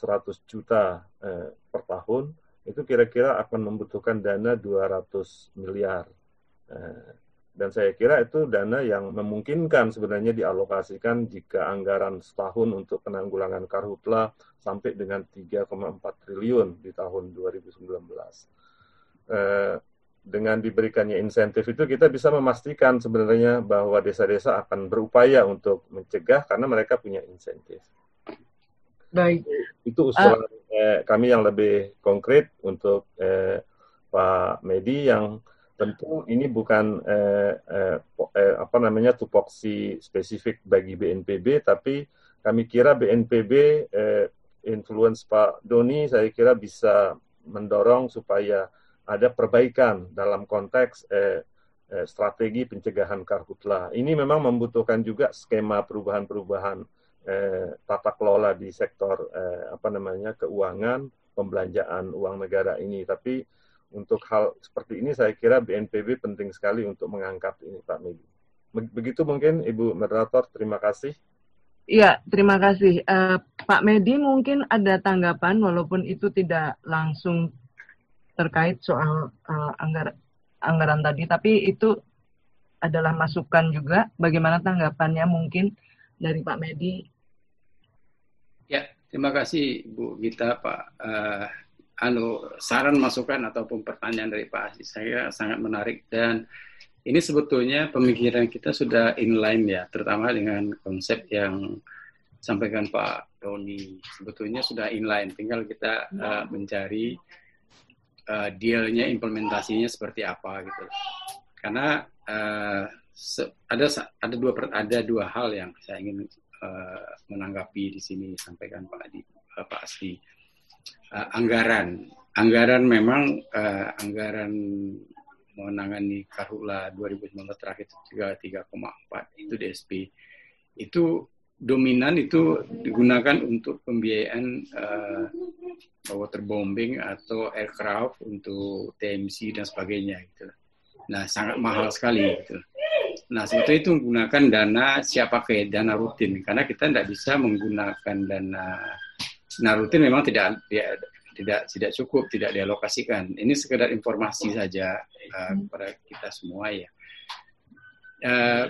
juta eh, per tahun, itu kira-kira akan membutuhkan dana 200 miliar. Eh, dan saya kira itu dana yang memungkinkan sebenarnya dialokasikan jika anggaran setahun untuk penanggulangan karhutla sampai dengan 3,4 triliun di tahun 2019. Eh, dengan diberikannya insentif itu kita bisa memastikan sebenarnya bahwa desa-desa akan berupaya untuk mencegah karena mereka punya insentif. Baik. Itu usulan uh, eh, kami yang lebih konkret untuk eh, Pak Medi yang tentu ini bukan eh, eh, eh, apa namanya tupoksi spesifik bagi BNPB, tapi kami kira BNPB eh, influence Pak Doni saya kira bisa mendorong supaya ada perbaikan dalam konteks eh, eh, strategi pencegahan karhutla. Ini memang membutuhkan juga skema perubahan-perubahan eh, tata kelola di sektor eh, apa namanya keuangan pembelanjaan uang negara ini. Tapi untuk hal seperti ini saya kira BNPB penting sekali untuk mengangkat ini Pak Megi. Begitu mungkin Ibu Moderator, terima kasih. Iya, terima kasih. Uh, Pak Medi mungkin ada tanggapan walaupun itu tidak langsung terkait soal uh, anggar anggaran tadi, tapi itu adalah masukan juga. Bagaimana tanggapannya mungkin dari Pak Medi Terima kasih Bu Gita, Pak. Uh, anu saran masukan ataupun pertanyaan dari Pak Aziz saya sangat menarik dan ini sebetulnya pemikiran kita sudah inline ya, terutama dengan konsep yang sampaikan Pak Doni. Sebetulnya sudah inline, tinggal kita uh, mencari uh, dealnya, implementasinya seperti apa gitu. Karena uh, ada ada dua ada dua hal yang saya ingin uh, menanggapi di sini sampaikan Pak Adi, uh, Pak Asli. Uh, anggaran, anggaran memang uh, anggaran menangani karhula 2019 terakhir juga 3,4 itu DSP itu dominan itu digunakan untuk pembiayaan uh, waterbombing atau aircraft untuk TMC dan sebagainya gitu. Nah, sangat mahal sekali gitu. Nah, sebetulnya itu menggunakan dana siap pakai, dana rutin karena kita tidak bisa menggunakan dana dana rutin memang tidak tidak tidak cukup, tidak dialokasikan. Ini sekedar informasi saja uh, kepada kita semua ya uh,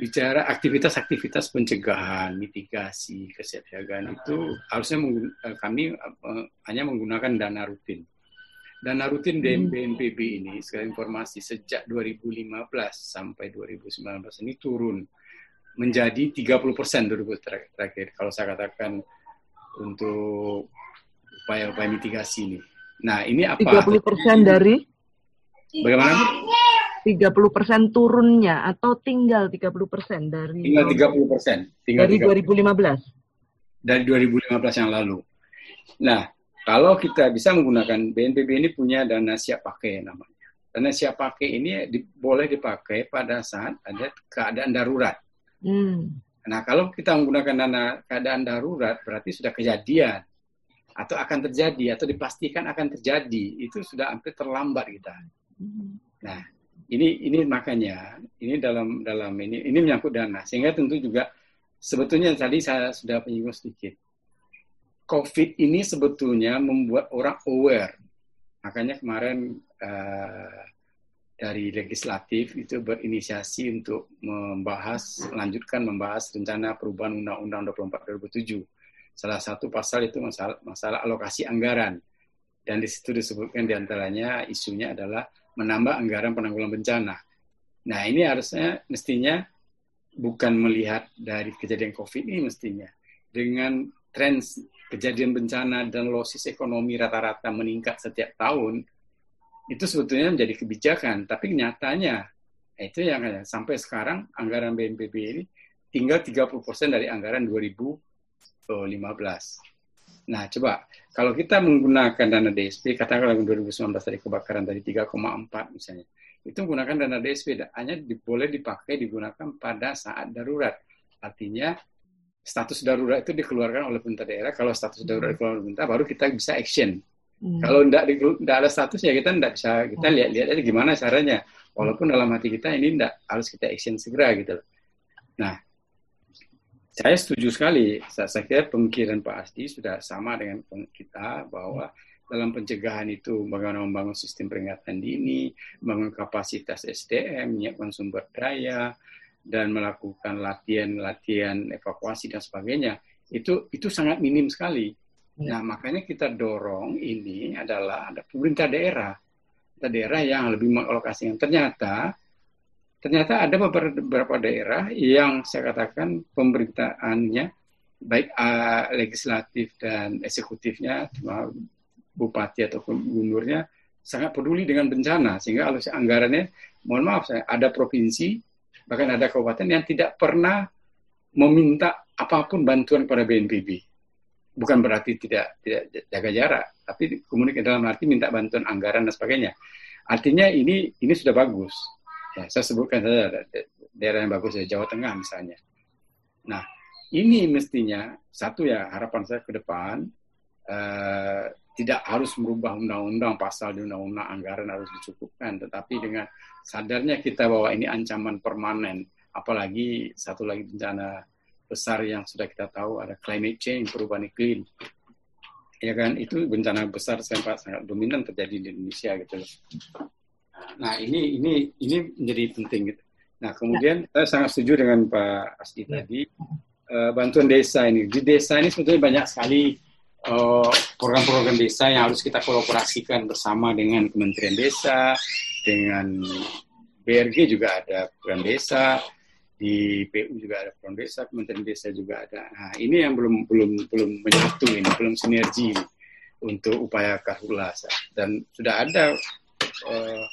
bicara aktivitas-aktivitas pencegahan, mitigasi, kesiapsiagaan itu harusnya uh, kami uh, hanya menggunakan dana rutin. Dana rutin hmm. BNPB ini, sekali informasi, sejak 2015 sampai 2019 ini turun menjadi 30 persen terakhir. Kalau saya katakan untuk upaya-upaya mitigasi ini. Nah, ini apa? 30 persen dari? Bagaimana? 30% turunnya atau tinggal 30% dari tinggal 30 persen dari 2015 dari 2015 yang lalu. Nah, kalau kita bisa menggunakan BNPB ini punya dana siap pakai namanya. Dana siap pakai ini di, boleh dipakai pada saat ada keadaan darurat. Hmm. Nah, kalau kita menggunakan dana keadaan darurat berarti sudah kejadian atau akan terjadi atau dipastikan akan terjadi itu sudah hampir terlambat kita. Hmm. Nah, ini ini makanya ini dalam dalam ini ini menyangkut dana sehingga tentu juga sebetulnya tadi saya sudah menyinggung sedikit COVID ini sebetulnya membuat orang aware makanya kemarin uh, dari legislatif itu berinisiasi untuk membahas melanjutkan membahas rencana perubahan Undang-Undang 24 2007 salah satu pasal itu masalah masalah alokasi anggaran dan di situ disebutkan di antaranya isunya adalah menambah anggaran penanggulangan bencana. Nah, ini harusnya mestinya bukan melihat dari kejadian COVID ini mestinya. Dengan tren kejadian bencana dan losis ekonomi rata-rata meningkat setiap tahun, itu sebetulnya menjadi kebijakan. Tapi nyatanya, itu yang sampai sekarang anggaran BNPB ini tinggal 30% dari anggaran 2015. Nah, coba kalau kita menggunakan dana DSP, katakanlah 2019 dari kebakaran tadi 3,4 misalnya, itu menggunakan dana DSP hanya boleh dipakai digunakan pada saat darurat. Artinya status darurat itu dikeluarkan oleh pemerintah daerah. Kalau status darurat dikeluarkan oleh pemerintah, baru kita bisa action. Hmm. Kalau tidak tidak ada status ya kita tidak bisa kita lihat-lihat aja gimana caranya. Walaupun dalam hati kita ini tidak harus kita action segera gitu. Nah, saya setuju sekali. Saya, saya kira pemikiran Pak Asti sudah sama dengan kita bahwa dalam pencegahan itu bagaimana membangun sistem peringatan dini, membangun kapasitas SDM, menyiapkan sumber daya, dan melakukan latihan-latihan evakuasi dan sebagainya. Itu itu sangat minim sekali. Ya. Nah, makanya kita dorong ini adalah ada pemerintah daerah, pemerintah daerah yang lebih mengalokasikan. Ternyata ternyata ada beberapa daerah yang saya katakan pemerintahannya baik uh, legislatif dan eksekutifnya cuma bupati atau gubernurnya sangat peduli dengan bencana sehingga alokasi anggarannya mohon maaf saya ada provinsi bahkan ada kabupaten yang tidak pernah meminta apa pun bantuan pada BNPB bukan berarti tidak tidak jaga jarak tapi komunikasi dalam arti minta bantuan anggaran dan sebagainya artinya ini ini sudah bagus Ya, saya sebutkan saja daerah yang bagus ya Jawa Tengah misalnya. Nah, ini mestinya satu ya harapan saya ke depan uh, tidak harus merubah undang-undang pasal di undang-undang anggaran harus dicukupkan, tetapi dengan sadarnya kita bahwa ini ancaman permanen, apalagi satu lagi bencana besar yang sudah kita tahu ada climate change perubahan iklim ya kan itu bencana besar sangat sangat dominan terjadi di Indonesia gitu loh. Nah ini ini ini menjadi penting. Gitu. Nah kemudian ya. saya sangat setuju dengan Pak Asdi ya. tadi uh, bantuan desa ini. Di desa ini sebetulnya banyak sekali eh, program-program desa yang harus kita kolaborasikan bersama dengan Kementerian Desa, dengan BRG juga ada program desa, di PU juga ada program desa, Kementerian Desa juga ada. Nah ini yang belum belum belum menyatu ini, belum sinergi untuk upaya karhula dan sudah ada uh,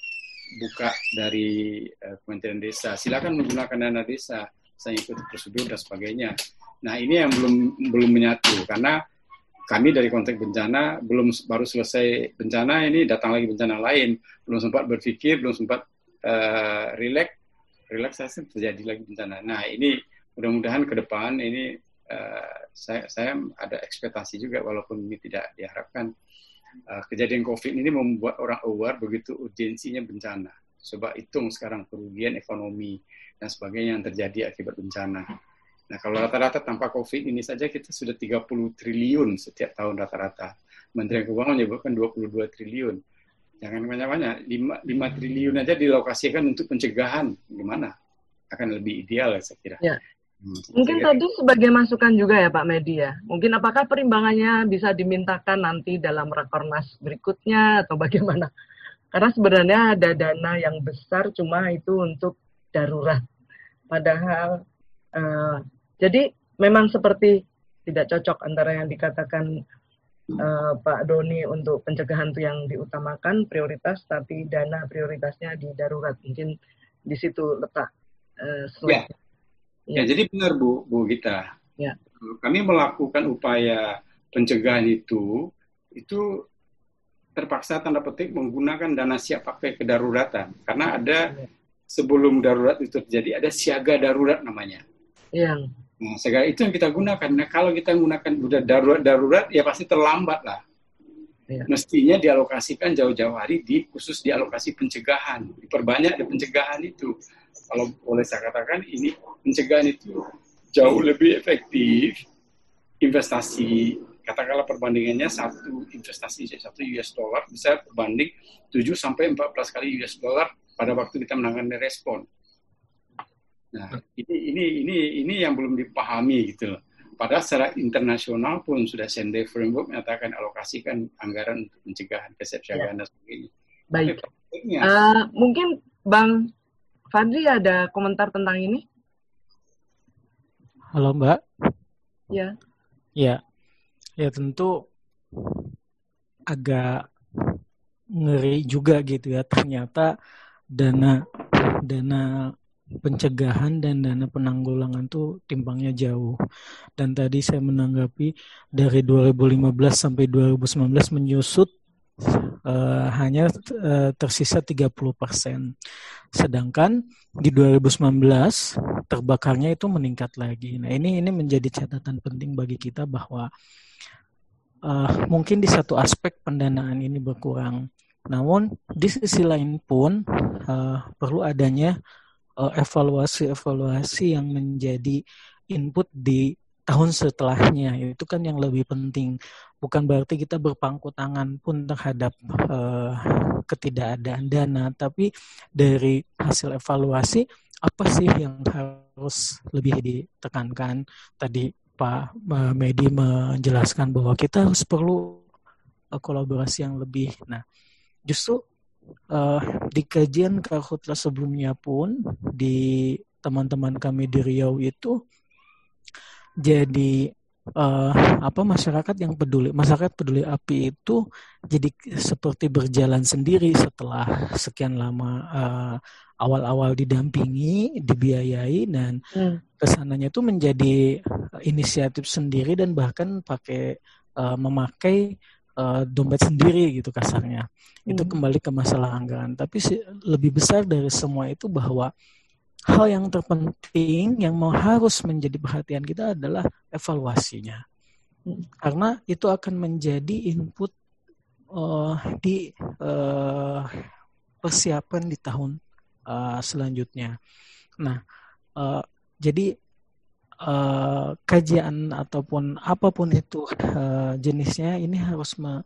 buka dari uh, Kementerian Desa. Silakan menggunakan dana desa, saya ikut prosedur dan sebagainya. Nah ini yang belum belum menyatu karena kami dari konteks bencana belum baru selesai bencana ini datang lagi bencana lain belum sempat berpikir belum sempat uh, relax relaksasi terjadi lagi bencana. Nah ini mudah-mudahan ke depan ini uh, saya, saya ada ekspektasi juga walaupun ini tidak diharapkan uh, kejadian COVID ini membuat orang aware begitu urgensinya bencana. Coba hitung sekarang kerugian ekonomi dan sebagainya yang terjadi akibat bencana. Nah, kalau rata-rata tanpa COVID ini saja kita sudah 30 triliun setiap tahun rata-rata. Menteri Keuangan menyebutkan 22 triliun. Jangan banyak-banyak, 5, 5 triliun aja dilokasikan untuk pencegahan. Gimana? Akan lebih ideal ya saya kira. Ya. Hmm, Mungkin tadi sebagai masukan juga ya Pak Medi ya. Mungkin apakah perimbangannya bisa dimintakan nanti dalam rakornas berikutnya atau bagaimana? Karena sebenarnya ada dana yang besar cuma itu untuk darurat. Padahal uh, jadi memang seperti tidak cocok antara yang dikatakan uh, Pak Doni untuk pencegahan itu yang diutamakan prioritas, tapi dana prioritasnya di darurat. Mungkin di situ letak uh, ya. Ya. ya, jadi benar Bu, Bu Gita. Ya. Kami melakukan upaya pencegahan itu, itu terpaksa tanda petik menggunakan dana siap pakai kedaruratan. Karena ada ya. sebelum darurat itu terjadi, ada siaga darurat namanya. Yang. Nah, segala itu yang kita gunakan. Nah, kalau kita menggunakan udah darurat-darurat, ya pasti terlambat lah. Ya. Mestinya dialokasikan jauh-jauh hari di khusus dialokasi pencegahan, diperbanyak di pencegahan itu kalau boleh saya katakan ini pencegahan itu jauh lebih efektif investasi katakanlah perbandingannya satu investasi satu US dollar bisa berbanding 7 sampai 14 kali US dollar pada waktu kita menangani respon. Nah, ini ini ini ini yang belum dipahami gitu loh. Padahal secara internasional pun sudah Sende Framework menyatakan alokasikan anggaran untuk pencegahan kesiapsiagaan ya. dan sebagainya. Baik. Uh, mungkin Bang Fadli ada komentar tentang ini? Halo Mbak. Ya. Ya. Ya tentu agak ngeri juga gitu ya ternyata dana dana pencegahan dan dana penanggulangan tuh timbangnya jauh. Dan tadi saya menanggapi dari 2015 sampai 2019 menyusut uh, hanya uh, tersisa 30 persen. Sedangkan di 2019 terbakarnya itu meningkat lagi. Nah ini ini menjadi catatan penting bagi kita bahwa uh, mungkin di satu aspek pendanaan ini berkurang. Namun di sisi lain pun uh, perlu adanya evaluasi-evaluasi uh, yang menjadi input di tahun setelahnya itu kan yang lebih penting. Bukan berarti kita berpangku tangan pun terhadap uh, ketidakadaan dana tapi dari hasil evaluasi apa sih yang harus lebih ditekankan? Tadi Pak Medi menjelaskan bahwa kita harus perlu kolaborasi yang lebih. Nah justru uh, di kajian karhutla sebelumnya pun di teman-teman kami di Riau itu jadi uh, apa masyarakat yang peduli masyarakat peduli api itu jadi seperti berjalan sendiri setelah sekian lama uh, awal-awal didampingi dibiayai dan hmm. ke sananya itu menjadi inisiatif sendiri dan bahkan pakai uh, memakai uh, dompet sendiri gitu kasarnya hmm. itu kembali ke masalah anggaran tapi lebih besar dari semua itu bahwa hal yang terpenting yang mau harus menjadi perhatian kita adalah evaluasinya. Karena itu akan menjadi input uh, di uh, persiapan di tahun uh, selanjutnya. Nah, uh, jadi uh, kajian ataupun apa pun itu uh, jenisnya ini harus me,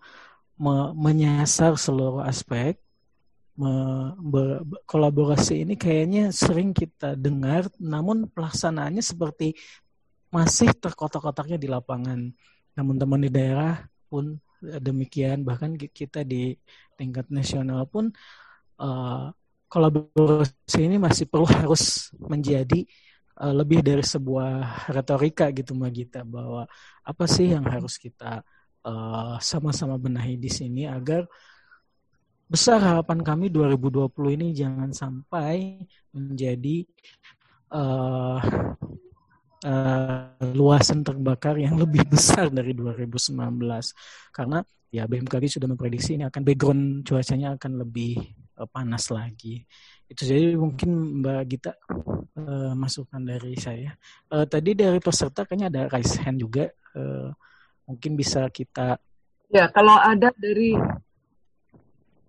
me, menyasar seluruh aspek kolaborasi ini kayaknya sering kita dengar, namun pelaksanaannya seperti masih terkotak-kotaknya di lapangan. Namun-teman di daerah pun demikian, bahkan kita di tingkat nasional pun uh, kolaborasi ini masih perlu harus menjadi lebih dari sebuah retorika gitu Mbak Gita bahwa apa sih yang harus kita uh, sama-sama benahi di sini agar besar harapan kami 2020 ini jangan sampai menjadi uh, uh, luasan terbakar yang lebih besar dari 2019 karena ya BMKG sudah memprediksi ini akan background cuacanya akan lebih uh, panas lagi itu jadi mungkin Mbak Gita uh, masukan dari saya. Uh, tadi dari peserta kayaknya ada raise hand juga. Uh, mungkin bisa kita. Ya, kalau ada dari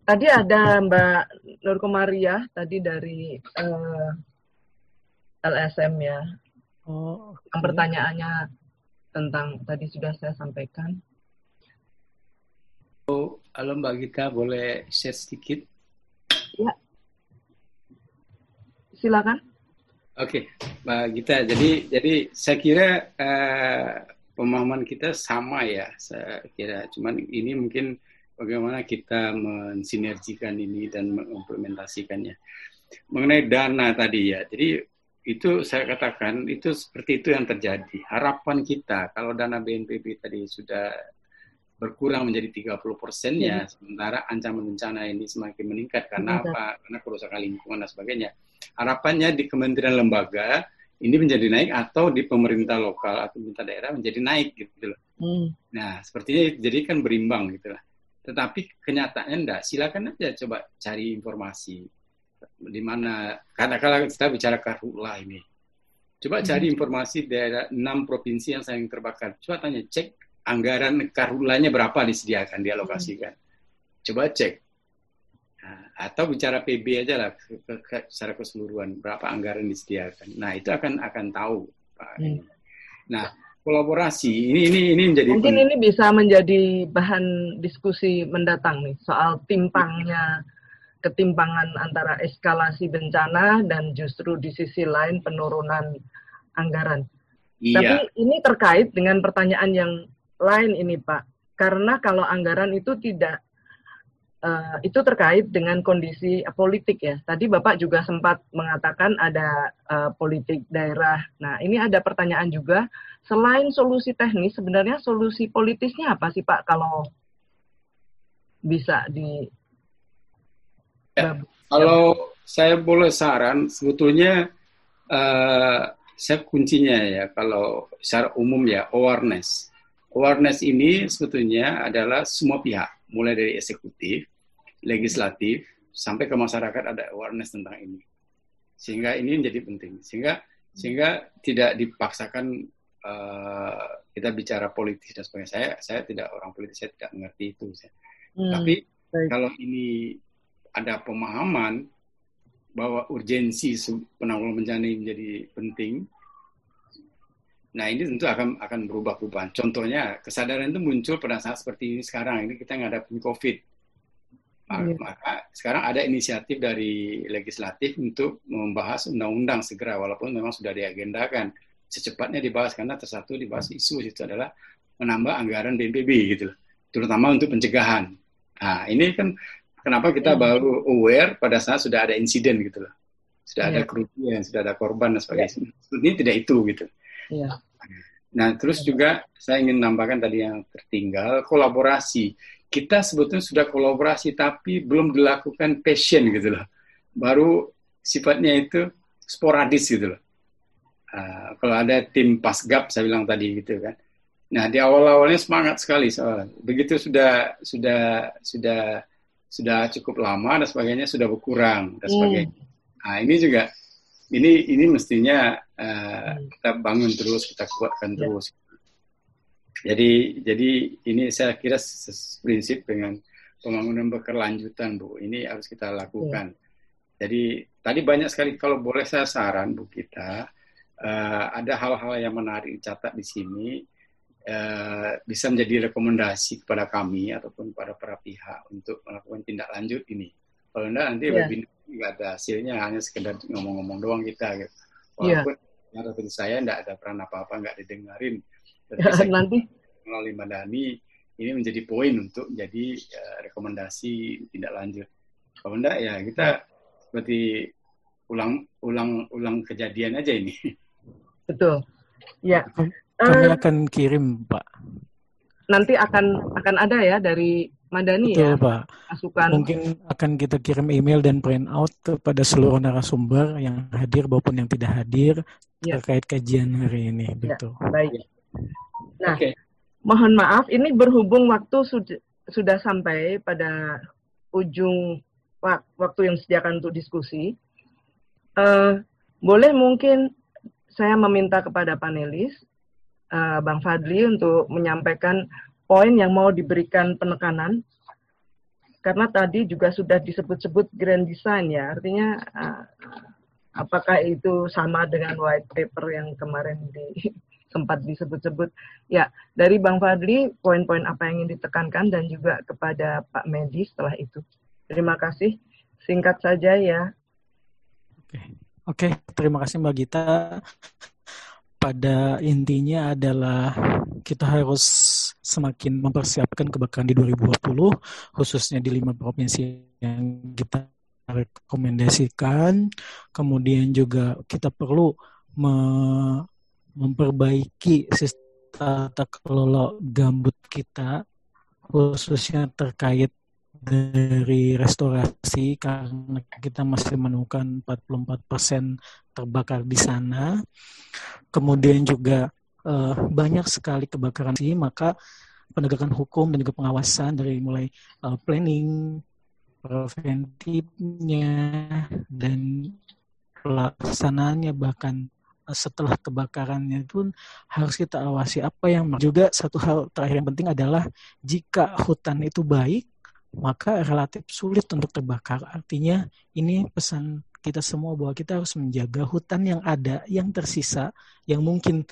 tadi ada Mbak Nur Komaria tadi dari uh, LSM ya. Oh, okay. Yang pertanyaannya tentang tadi sudah saya sampaikan. Oh, halo Mbak Gita, boleh share sedikit? Ya, silakan. Oke, okay, Mbak Gita. Jadi, jadi saya kira uh, pemahaman kita sama ya. Saya kira, cuman ini mungkin bagaimana kita mensinergikan ini dan mengimplementasikannya. Mengenai dana tadi ya, jadi itu saya katakan itu seperti itu yang terjadi. Harapan kita kalau dana BNPB tadi sudah berkurang menjadi 30 persennya, ya. sementara ancaman bencana ini semakin meningkat karena ya. apa? Karena kerusakan lingkungan dan sebagainya. Harapannya di kementerian lembaga ini menjadi naik atau di pemerintah lokal atau pemerintah daerah menjadi naik gitu loh. Hmm. Nah, sepertinya jadi kan berimbang gitu lah. Tetapi kenyataannya enggak. Silakan aja coba cari informasi di mana karena kalau kita bicara karhutla ini. Coba cari hmm. informasi daerah enam provinsi yang sayang terbakar. Coba tanya cek anggaran karhulanya berapa disediakan, dialokasikan. Coba cek. Nah, atau bicara PB aja lah secara keseluruhan berapa anggaran disediakan. Nah itu akan akan tahu Pak. Hmm. Nah kolaborasi ini ini ini menjadi mungkin ini bisa menjadi bahan diskusi mendatang nih soal timpangnya ketimpangan antara eskalasi bencana dan justru di sisi lain penurunan anggaran. Iya. Tapi ini terkait dengan pertanyaan yang lain ini Pak, karena kalau anggaran itu tidak uh, itu terkait dengan kondisi politik ya. Tadi Bapak juga sempat mengatakan ada uh, politik daerah. Nah ini ada pertanyaan juga, selain solusi teknis, sebenarnya solusi politisnya apa sih Pak kalau bisa di Ya, kalau saya boleh saran, sebetulnya uh, saya kuncinya ya kalau secara umum ya awareness awareness ini sebetulnya adalah semua pihak, mulai dari eksekutif, legislatif, sampai ke masyarakat ada awareness tentang ini. Sehingga ini menjadi penting. Sehingga sehingga tidak dipaksakan uh, kita bicara politis dan sebagainya. Saya saya tidak orang politis, saya tidak mengerti itu. Hmm, Tapi baik. kalau ini ada pemahaman bahwa urgensi penanggulangan bencana ini menjadi penting, Nah ini tentu akan akan berubah perubahan. Contohnya kesadaran itu muncul pada saat seperti ini sekarang. Ini kita ngadapin COVID. Maka, yeah. maka sekarang ada inisiatif dari legislatif untuk membahas undang-undang segera, walaupun memang sudah diagendakan secepatnya dibahas karena tersatu dibahas isu itu adalah menambah anggaran BNPB gitu, terutama untuk pencegahan. Nah ini kan kenapa kita yeah. baru aware pada saat sudah ada insiden gitu loh, sudah yeah. ada kerugian, sudah ada korban dan sebagainya. Yeah. Ini tidak itu gitu. Iya. Nah, terus juga saya ingin nambahkan tadi yang tertinggal, kolaborasi. Kita sebetulnya sudah kolaborasi, tapi belum dilakukan passion gitu loh. Baru sifatnya itu sporadis gitu loh. Uh, kalau ada tim pasgap, saya bilang tadi gitu kan. Nah, di awal-awalnya semangat sekali soal. Begitu sudah sudah sudah sudah cukup lama dan sebagainya sudah berkurang dan sebagainya. Hmm. Nah, ini juga ini ini mestinya uh, kita bangun terus, kita kuatkan ya. terus. Jadi jadi ini saya kira prinsip dengan pembangunan berkelanjutan Bu. Ini harus kita lakukan. Ya. Jadi tadi banyak sekali kalau boleh saya saran Bu kita uh, ada hal-hal yang menarik dicatat di sini uh, bisa menjadi rekomendasi kepada kami ataupun pada para pihak untuk melakukan tindak lanjut ini. Kalau enggak nanti yeah. webinar nggak ada hasilnya, hanya sekedar ngomong-ngomong doang kita gitu. Walaupun yeah. Seperti saya enggak ada peran apa-apa, nggak didengarin. Tapi nanti melalui Madani ini menjadi poin untuk jadi uh, rekomendasi tindak lanjut. Kalau enggak ya kita seperti ulang ulang ulang kejadian aja ini. Betul. Ya. Kami uh, akan kirim, Pak. Nanti akan akan ada ya dari Madani Betul, ya, Pak. Masukan. Mungkin akan kita kirim email dan print out kepada seluruh narasumber yang hadir maupun yang tidak hadir ya. terkait kajian hari ini. Ya, Betul. Baik. Nah, okay. mohon maaf, ini berhubung waktu sudah sudah sampai pada ujung waktu yang disediakan untuk diskusi. Uh, boleh mungkin saya meminta kepada panelis, uh, Bang Fadli, untuk menyampaikan poin yang mau diberikan penekanan. Karena tadi juga sudah disebut-sebut grand design ya, artinya uh, apakah itu sama dengan white paper yang kemarin di sempat disebut-sebut. Ya, dari Bang Fadli, poin-poin apa yang ingin ditekankan dan juga kepada Pak Medi setelah itu. Terima kasih. Singkat saja ya. Oke, Oke terima kasih Mbak Gita. Pada intinya adalah kita harus semakin mempersiapkan kebakaran di 2020, khususnya di lima provinsi yang kita rekomendasikan. Kemudian juga kita perlu me memperbaiki sistem tata kelola gambut kita khususnya terkait dari restorasi karena kita masih menemukan 44% terbakar di sana. Kemudian juga uh, banyak sekali kebakaran sih, maka penegakan hukum dan juga pengawasan dari mulai uh, planning, preventifnya dan pelaksanaannya bahkan setelah kebakarannya pun harus kita awasi apa yang juga satu hal terakhir yang penting adalah jika hutan itu baik maka relatif sulit untuk terbakar artinya ini pesan kita semua bahwa kita harus menjaga hutan yang ada yang tersisa yang mungkin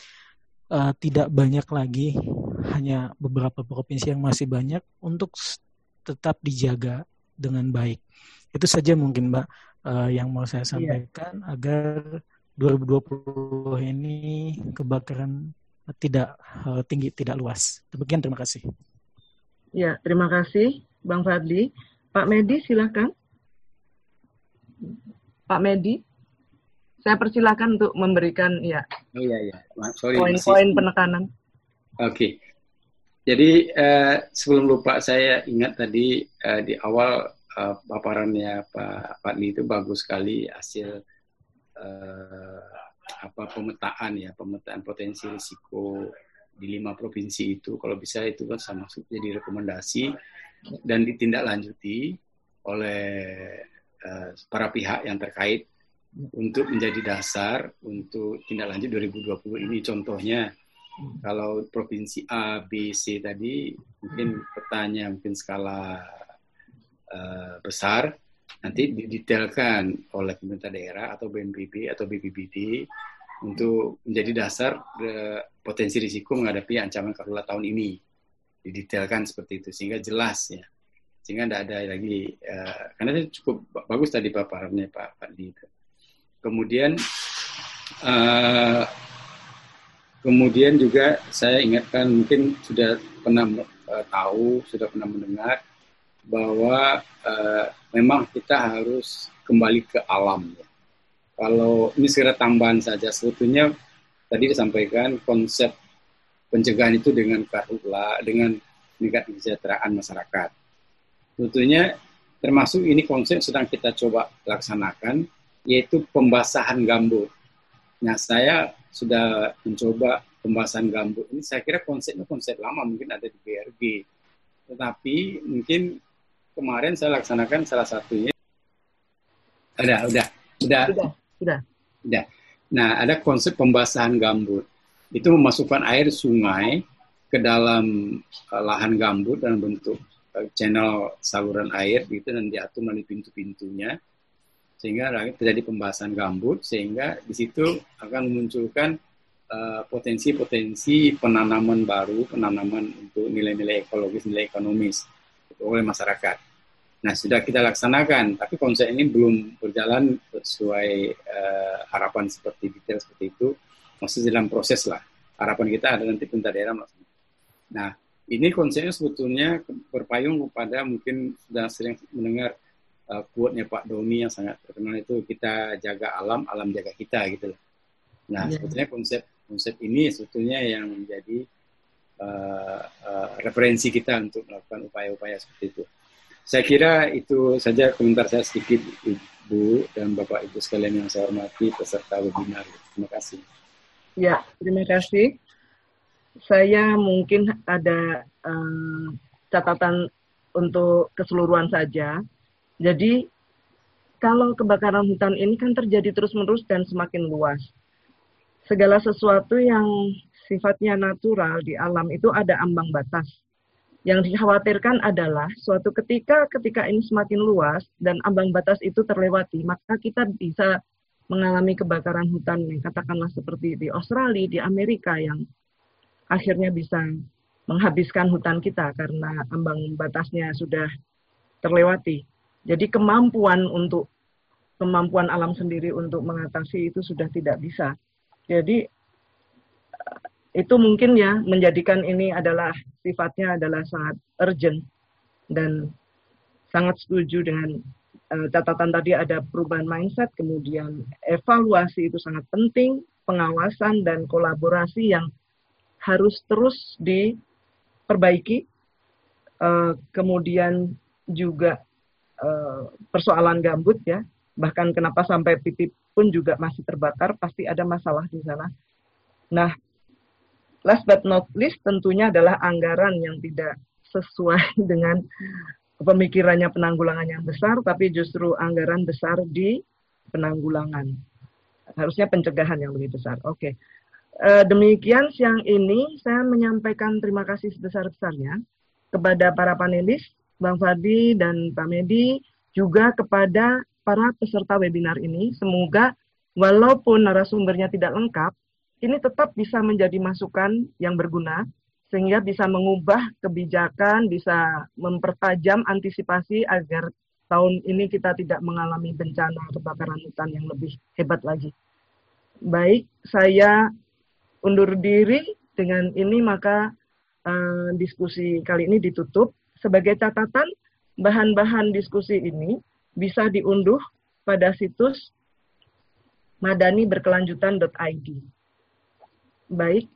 uh, tidak banyak lagi hanya beberapa provinsi yang masih banyak untuk tetap dijaga dengan baik itu saja mungkin mbak uh, yang mau saya iya. sampaikan yeah. agar 2020 ini kebakaran tidak uh, tinggi, tidak luas. Demikian, terima kasih. Ya, terima kasih Bang Fadli. Pak Medi, silakan. Pak Medi, saya persilakan untuk memberikan ya. Oh iya iya, sorry. Poin-poin penekanan. Oke. Okay. Jadi uh, sebelum lupa saya ingat tadi uh, di awal uh, paparannya Pak Fadli itu bagus sekali hasil uh, apa pemetaan ya pemetaan potensi risiko di lima provinsi itu kalau bisa itu kan sama jadi rekomendasi dan ditindaklanjuti oleh uh, para pihak yang terkait untuk menjadi dasar untuk tindak lanjut 2020 ini. Contohnya kalau provinsi A, B, C tadi mungkin petanya mungkin skala uh, besar nanti didetailkan oleh pemerintah daerah atau BNPB atau BPBD untuk menjadi dasar uh, potensi risiko menghadapi ancaman karhutla tahun ini didetailkan seperti itu sehingga jelas ya sehingga tidak ada lagi uh, karena itu cukup bagus tadi paparannya Pak Di itu. Kemudian uh, kemudian juga saya ingatkan mungkin sudah pernah uh, tahu sudah pernah mendengar bahwa uh, memang kita harus kembali ke alam. Ya. Kalau ini segera tambahan saja, sebetulnya tadi disampaikan konsep pencegahan itu dengan karhutla, dengan meningkat kesejahteraan masyarakat. Sebetulnya termasuk ini konsep sedang kita coba laksanakan, yaitu pembasahan gambut. Nah, saya sudah mencoba pembasahan gambut ini. Saya kira konsepnya konsep lama, mungkin ada di BRG. Tetapi mungkin kemarin saya laksanakan salah satunya. Ada, udah, udah, sudah, sudah. Udah. Nah, ada konsep pembasahan gambut. Itu memasukkan air sungai ke dalam uh, lahan gambut dalam bentuk uh, channel saluran air gitu dan diatur melalui pintu-pintunya sehingga terjadi pembasahan gambut sehingga di situ akan memunculkan uh, potensi-potensi uh, penanaman baru, penanaman untuk nilai-nilai ekologis, nilai ekonomis oleh masyarakat. Nah, sudah kita laksanakan, tapi konsep ini belum berjalan sesuai uh, harapan seperti detail seperti itu. Masih dalam proses lah. Harapan kita ada nanti pemerintah daerah melaksanakan. Nah, ini konsepnya sebetulnya berpayung kepada mungkin sudah sering mendengar uh, quote-nya Pak Doni yang sangat terkenal itu kita jaga alam, alam jaga kita gitu loh. Nah, yeah. sebetulnya konsep konsep ini sebetulnya yang menjadi uh, uh, referensi kita untuk melakukan upaya-upaya seperti itu. Saya kira itu saja komentar saya sedikit Ibu dan Bapak Ibu sekalian yang saya hormati peserta webinar. Terima kasih. Ya, terima kasih. Saya mungkin ada um, catatan untuk keseluruhan saja. Jadi kalau kebakaran hutan ini kan terjadi terus-menerus dan semakin luas. Segala sesuatu yang sifatnya natural di alam itu ada ambang batas. Yang dikhawatirkan adalah suatu ketika ketika ini semakin luas dan ambang batas itu terlewati, maka kita bisa mengalami kebakaran hutan katakanlah seperti di Australia, di Amerika yang akhirnya bisa menghabiskan hutan kita karena ambang batasnya sudah terlewati. Jadi kemampuan untuk kemampuan alam sendiri untuk mengatasi itu sudah tidak bisa. Jadi itu mungkin ya menjadikan ini adalah sifatnya adalah sangat urgent dan sangat setuju dengan catatan tadi ada perubahan mindset, kemudian evaluasi itu sangat penting, pengawasan dan kolaborasi yang harus terus diperbaiki, uh, kemudian juga uh, persoalan gambut ya, bahkan kenapa sampai pipi pun juga masih terbakar, pasti ada masalah di sana. Nah, Last but not least tentunya adalah anggaran yang tidak sesuai dengan pemikirannya penanggulangan yang besar, tapi justru anggaran besar di penanggulangan. Harusnya pencegahan yang lebih besar. Oke. Okay. Eh, demikian siang ini saya menyampaikan terima kasih sebesar-besarnya kepada para panelis, Bang Fadi dan Pak Medi, juga kepada para peserta webinar ini. Semoga walaupun narasumbernya tidak lengkap, ini tetap bisa menjadi masukan yang berguna sehingga bisa mengubah kebijakan, bisa mempertajam antisipasi agar tahun ini kita tidak mengalami bencana kebakaran hutan yang lebih hebat lagi. Baik, saya undur diri dengan ini maka uh, diskusi kali ini ditutup. Sebagai catatan, bahan-bahan diskusi ini bisa diunduh pada situs madaniberkelanjutan.id. Baik.